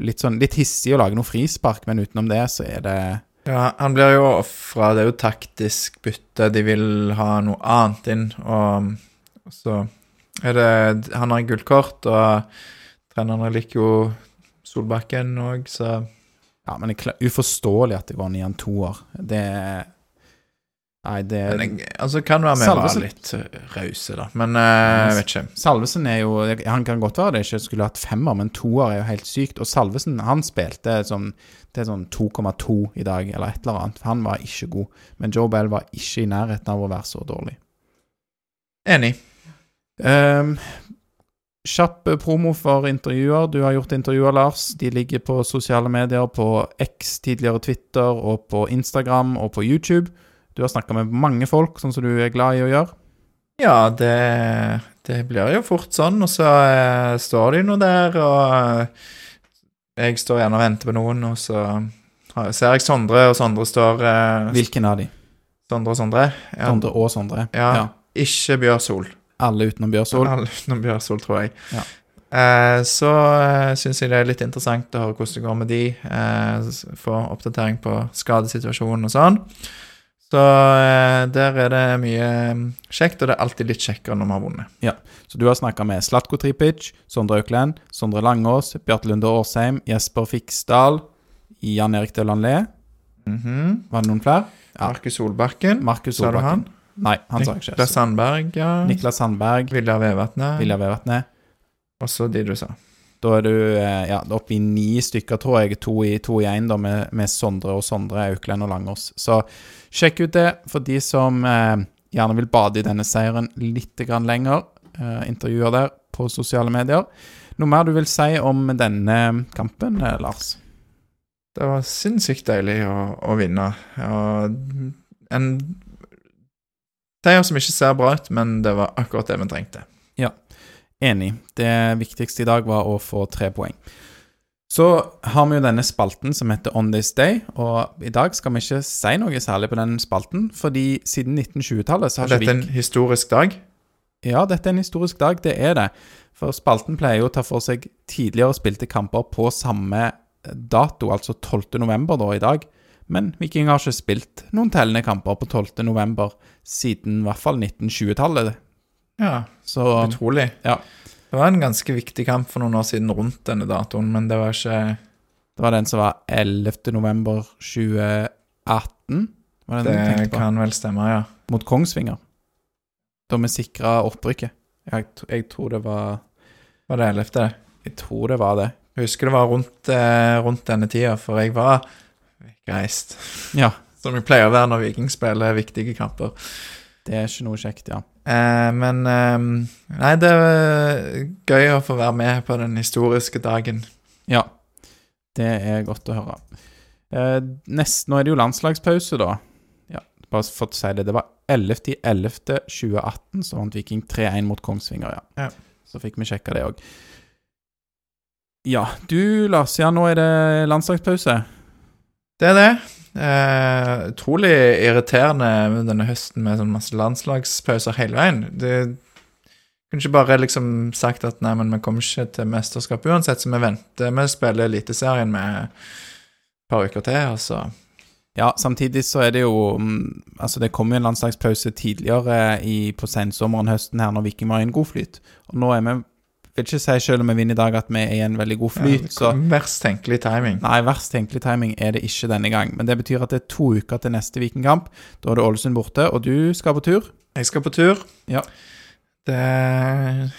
litt sånn litt hissig å lage noe frispark, men utenom det så er det
Ja, han blir jo ofra. Det er jo taktisk bytte. De vil ha noe annet inn, og så er det Han har gullkort, og trenerne liker jo Solbakken òg, så
Ja, men det er uforståelig at det går ned en toer. Det er Nei, det
men jeg, Altså, kan være med å være litt eh, rause, da. Men uh, jeg vet ikke.
Salvesen er jo Han kan godt være det ikke skulle hatt femmer, men toer er jo helt sykt. Og Salvesen han spilte sånn Det er sånn 2,2 i dag, eller et eller annet. Han var ikke god. Men Joe Bell var ikke i nærheten av å være så dårlig.
Enig.
Um, kjapp eh, promo for intervjuer. Du har gjort intervjuer, Lars. De ligger på sosiale medier, på X, tidligere Twitter, og på Instagram og på YouTube. Du har snakka med mange folk, sånn som du er glad i å gjøre.
Ja, det, det blir jo fort sånn, og så eh, står de nå der, og eh, jeg står gjerne og venter på noen, og så har- ser jeg Sondre, og Sondre står eh,
Hvilken av de?
Sondre og Sondre. Ja,
Sondre og Sondre.
Ja. Ikke Bjørsol.
Alle utenom Bjørsol.
Alle utenom Bjørsol, tror jeg.
Ja.
Eh, så uh, syns jeg det er litt interessant å høre hvordan det går med de. eh, få oppdatering på skadesituasjonen og sånn. Så eh, der er det mye mm, kjekt, og det er alltid litt kjekkere når vi har vunnet.
Ja, Så du har snakka med Slatko Tripic, Sondre Aukland, Sondre Langås, Bjarte Lunde Årsheim, Jesper Fiksdal, Jan Erik Døland Le.
-hmm.
Var det noen flere? Ja.
Markus Solbakken.
Markus
Sa du han?
Nei, han sa jeg ikke.
Niklas Sandberg, ja.
Niklas Sandberg,
Viljar Vevatnet.
Vilja Vevatnet.
Og så de du sa.
Da er du eh, ja, oppe i ni stykker, tror jeg. To i én, med, med Sondre og Sondre, Aukland og Langås. Så sjekk ut det for de som eh, gjerne vil bade i denne seieren litt lenger. Eh, intervjuer der på sosiale medier. Noe mer du vil si om denne kampen, eh, Lars?
Det var sinnssykt deilig å, å vinne. Og en seier som ikke ser bra ut, men det var akkurat det vi trengte.
Ja, Enig. Det viktigste i dag var å få tre poeng. Så har vi jo denne spalten som heter On This Day, og i dag skal vi ikke si noe særlig på den spalten, fordi siden 1920-tallet så har
ikke
ikke
dette
er
en historisk dag?
Ja, dette er en historisk dag, det er det. For spalten pleier jo å ta for seg tidligere spilte kamper på samme dato, altså 12. november da i dag. Men Viking har ikke spilt noen tellende kamper på 12. november siden i hvert fall 1920-tallet.
Ja,
Så
utrolig.
ja.
Det var en ganske viktig kamp for noen år siden rundt denne datoen, men det var ikke
det var den som var 11. november 2018. Var det
Det kan vel stemme, ja.
Mot Kongsvinger. Da vi sikra opprykket. Jeg, jeg tror det var
Var det 11.?
Jeg tror det var det.
Jeg husker det var rundt, eh, rundt denne tida, for jeg var reist.
Ja.
Som jeg pleier å være når Viking spiller viktige kamper.
Det er ikke noe kjekt, ja.
Eh, men eh, Nei, det er gøy å få være med på den historiske dagen.
Ja, det er godt å høre. Eh, nest, nå er det jo landslagspause, da. Ja, bare for å si det. Det var 11.11.2018 så vant Viking 3-1 mot Kongsvinger, ja.
Ja.
Så fikk vi sjekka det òg. Ja, du Lars, ja, nå er det landslagspause.
Det er det. Eh, utrolig irriterende med denne høsten med sånn masse landslagspauser hele veien. Det kunne ikke bare liksom sagt at nei, men vi kommer ikke til mesterskap uansett, så vi venter. Vi spiller Eliteserien med et par uker til, og
Ja, samtidig så er det jo mm, Altså, det kom jo en landslagspause tidligere i, på sensommeren høsten her, når Viking var i en god flyt. Og nå er vi Vil ikke si selv om vi vinner i dag at vi er i en veldig god flyt,
ja,
så
Verst tenkelig timing.
Nei, verst tenkelig timing er det ikke denne gang. Men det betyr at det er to uker til neste Vikingkamp. Da er det Ålesund borte, og du skal på tur.
Jeg skal på tur.
Ja.
Det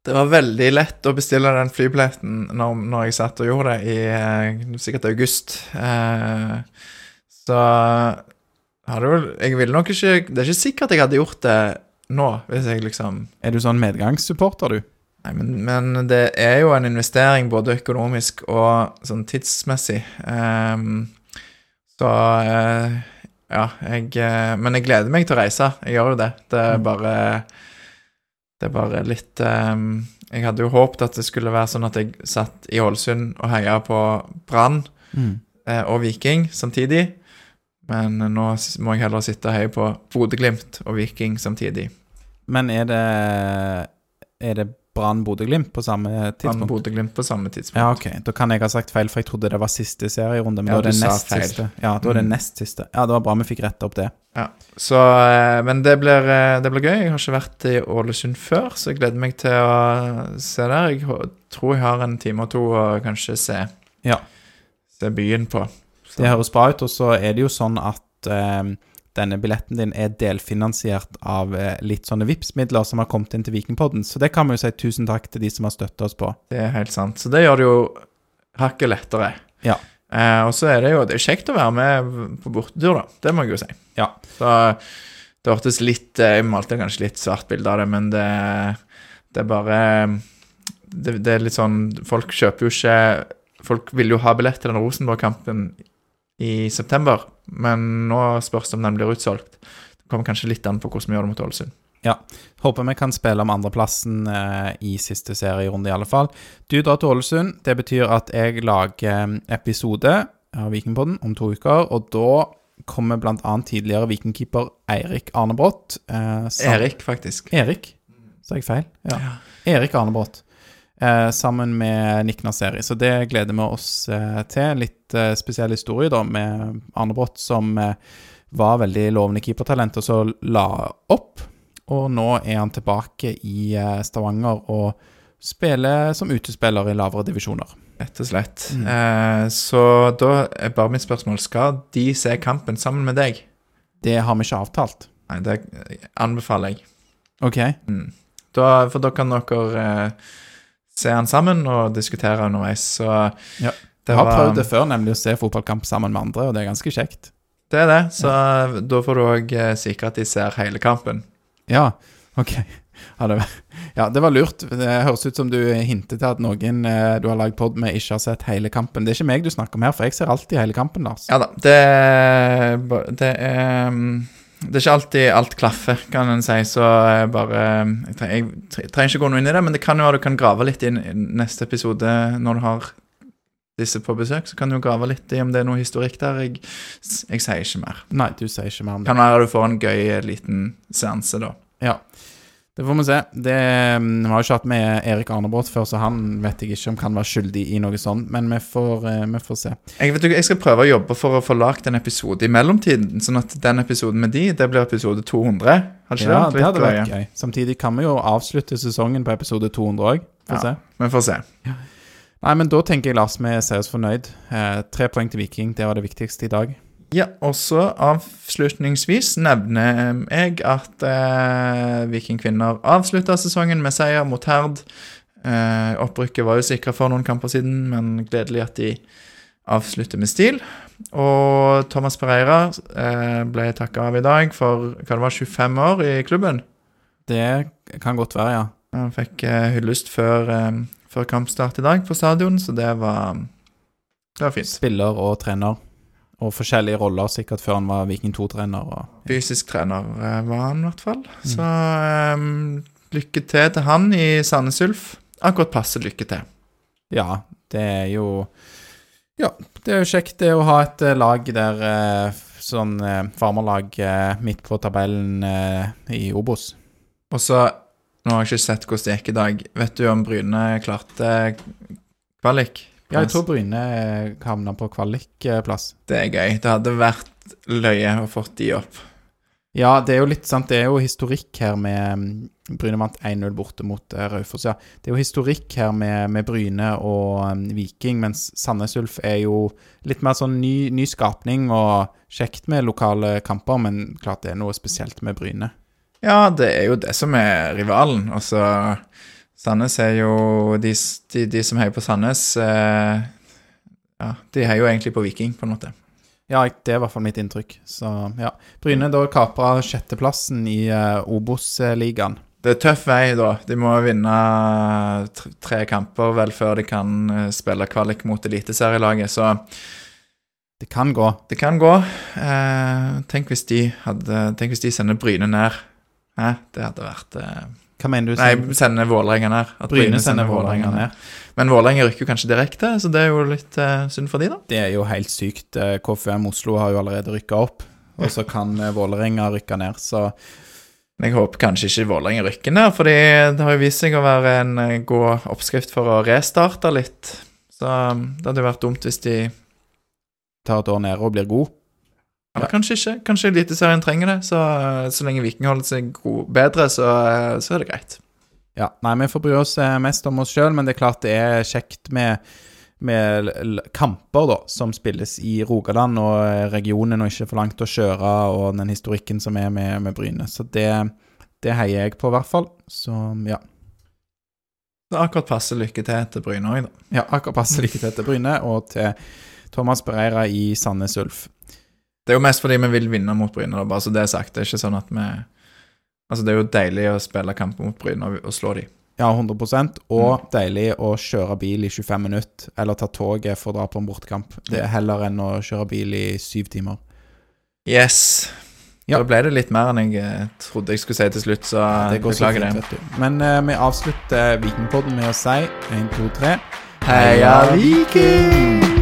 Det var veldig lett å bestille den flybilletten når, når jeg satt og gjorde det i eh, sikkert august. Eh, så hadde vel Jeg ville nok ikke Det er ikke sikkert jeg hadde gjort det nå, hvis jeg liksom
Er du sånn medgangssupporter, du?
Nei, men, men det er jo en investering både økonomisk og sånn tidsmessig. Um, så uh, ja, jeg eh, Men jeg gleder meg til å reise. Jeg gjør jo det. Det er
Mm.
bare Det er bare litt um, Jeg hadde jo håpet at det skulle være sånn at jeg satt i Ålesund og heia på Brann eh, og Viking samtidig. Men nå må jeg heller sitte og heie på Bodø-Glimt og Viking samtidig.
Men er det Er det Brann Bodø-Glimt på samme
Brann
tidspunkt?
Bodø-Glimt på samme tidspunkt.
Ja, ok. Da kan jeg ha sagt feil, for jeg trodde det var siste serierunde. Men
Ja,
da er det nest
feil.
siste. Ja, da er det
Mm.
nest siste. Ja, det var bra vi fikk retta opp det.
Så, eh, men det blir, eh, det blir gøy. Jeg har ikke vært i Ålesund før, så jeg gleder meg til å se der. Jeg tror jeg har en time og to å kanskje se,
Ja.
se byen på. Så,
Det høres bra ut. Og så er det jo sånn at eh, denne billetten din er delfinansiert av eh, litt sånne Vipps-midler som har kommet inn til Vikingpodden. Så det kan vi jo si tusen takk til de som har støtta oss på.
det er helt sant. Så det gjør det jo hakket lettere.
Ja.
Eh, og så er det jo det er kjekt å være med på bortetur, da. Det må jeg jo si.
Ja.
Så det hørtes litt eh, Jeg malte kanskje litt svart bilde av det, men det, det er bare det, det er litt sånn Folk kjøper jo ikke Folk vil jo ha billett til den Rosenborg-kampen i september, men nå spørs det om den blir utsolgt. Det kommer kanskje litt an på hvordan vi gjør det mot Ålesund. Ja.
Håper vi kan spille om andreplassen eh, i siste serierunde, i alle fall. Du drar til Ålesund. Det betyr at jeg lager eh, episode av Vikingpodden om to uker, og da kommer bl.a. tidligere vikingkeeper Eirik Arnebrott. Eh,
Erik, faktisk.
Erik? Sa jeg feil? Ja. Erik Arnebrott. Eh, sammen med Nick Naseri. Så det gleder vi oss eh, til. Litt eh, spesiell historie da, med Arnebrott som eh, var veldig lovende keepertalent, og så la opp. Og nå er han tilbake i eh, Stavanger og spiller som utespiller i lavere divisjoner.
Rett og slett.
Mm.
Eh, så da er bare mitt spørsmål Skal de se kampen sammen med deg?
Det har vi ikke avtalt.
Nei, det anbefaler jeg.
OK.
Mm. Da, for da kan dere eh, se han sammen og diskutere underveis. Så
Ja.
det
Jeg har prøvd det før, nemlig å se fotballkamp sammen med andre, og det er ganske kjekt.
Det er det. Så da får du òg sikre at de ser hele kampen.
Ja, ok. Ja det, var, ja, det var lurt. Det høres ut som du hinter til at noen eh, du har lagd pod med, ikke har sett hele kampen. Det er ikke meg du snakker om her, for jeg ser alltid hele kampen, Lars.
Ja da. Det, det er mm, Det er ikke alltid alt klaffer, kan en si, så jeg bare Jeg trenger, jeg trenger ikke gå noe inn i det, men det kan jo være du kan grave litt i neste episode når du har disse på besøk. Så kan du grave litt i om det er noe historikk der. Jeg, jeg sier ikke mer.
Nei, du sier ikke mer om det.
Kan være du får en gøy liten seanse, da.
Ja. Det får vi se. Det, mm, vi har jo ikke hatt med Erik Arnebrott før, så han vet jeg ikke om kan være skyldig i noe sånt, men vi får, eh, vi får se.
Jeg, vet, jeg skal prøve å jobbe for å få lagd en episode i mellomtiden, sånn at den episoden med de, det blir episode 200. Hadde ikke
Ja,
det
det hadde vært
gøy?
gøy. Samtidig kan vi jo avslutte sesongen på episode 200 òg.
Ja.
se.
Vi får se.
Nei, men da tenker jeg, Lars, vi ser oss fornøyd. Eh, tre poeng til Viking, det var det viktigste i dag.
Ja, og så avslutningsvis nevner jeg at eh, Vikingkvinner avslutta sesongen med seier mot Herd. Eh, opprykket var jo sikra for noen kamper siden, men gledelig at de avslutter med stil. Og Thomas Pereira eh, ble takka av i dag for hva det var, 25 år i klubben.
Det kan godt være, ja.
Han fikk eh, hyllest før, eh, før kampstart i dag på stadion, så det var, det var fint.
Spiller og trener. Og forskjellige roller, sikkert før han var Viking 2-trener. Og
Fysisk trener eh, var han i hvert fall. Så um, lykke til til han i Sandnes Ulf. Akkurat passe lykke til.
ja, det er jo Ja, det er jo kjekt det å ha et eh, lag der eh, Sånn farmerlag midt på tabellen i Obos.
Og så Nå har jeg ikke sett hvordan det gikk i dag. Vet du om Bryne klarte kvalik?
Ja, jeg tror Bryne eh, havna på kvalikplass.
Det er gøy. Det hadde vært løye å fått de opp.
Ja, det er jo litt sant. Det er jo historikk her med mm, Bryne vant 1-0 borte mot uh, Raufoss, ja. Det er jo historikk her med, med Bryne og mm, Viking, mens Sandnes Ulf er jo litt mer sånn ny, ny skapning og kjekt med lokale kamper, men klart det er noe spesielt med Bryne.
Ja, det er jo det som er rivalen. Altså, Sandnes er jo De, de, de som heier på Sandnes eh, Ja, de heier jo egentlig på Viking, på en måte.
Ja, det er i hvert fall mitt inntrykk. Så ja. Bryne da kapra sjetteplassen i uh, Obos-ligaen.
Det er tøff vei, da. De må vinne tre, kamper vel før de kan eh, spille kvalik mot eliteserielaget, så
Det kan gå.
det kan gå. Eh, tenk, hvis de hadde, tenk hvis de sender Bryne ned. Eh, Det hadde vært eh,
Hva mener du?
Nei, sender Vålerenga ned. At
Bryne sender Vålerenga ned.
Men Vålerenga rykker jo kanskje direkte, så det er jo litt uh, synd for de, da.
Det er jo helt sykt. Eh, KFUM Oslo har jo allerede rykka opp, og så kan eh, Vålerenga rykke ned. Så
Jeg håper kanskje ikke Vålerenga rykker ned, fordi det har jo vist seg å være en god oppskrift for å restarte litt. Så det hadde jo vært dumt hvis de
tar et år nede og blir god.
Eller kanskje ikke. Kanskje Eliteserien trenger det. Så, så lenge Viking holder seg god, bedre, så, så er det greit.
Ja, nei, vi får bry oss eh, mest om oss sjøl, men det er klart det er kjekt med, med kamper da, som spilles i Rogaland og eh, regionen, og ikke for langt å kjøre, og den historikken som er med, med Bryne. Så det, det heier jeg på, i hvert fall. Så ja.
Så akkurat passe lykke til til Bryne òg, da.
ja akkurat passe lykke til til Bryne, og til Thomas Bereira i Sandnes Ulf.
Det er jo mest fordi vi vil vinne mot Bryne, bare så det er sagt. Det er ikke sånn at vi Altså, det er jo deilig å spille kamp mot Bryne og, og slå de.
Ja, 100% Og deilig å kjøre bil i 25 minutter, eller ta toget for å dra på en bortekamp. Det er heller enn å kjøre bil i syv timer.
Yes.
Ja.
Da ble det litt mer enn jeg eh, trodde jeg skulle si til slutt, så
Det går så
beklager det.
Men uh, vi avslutter Vikingpodden med å si 1, 2, 3
Heia Viking!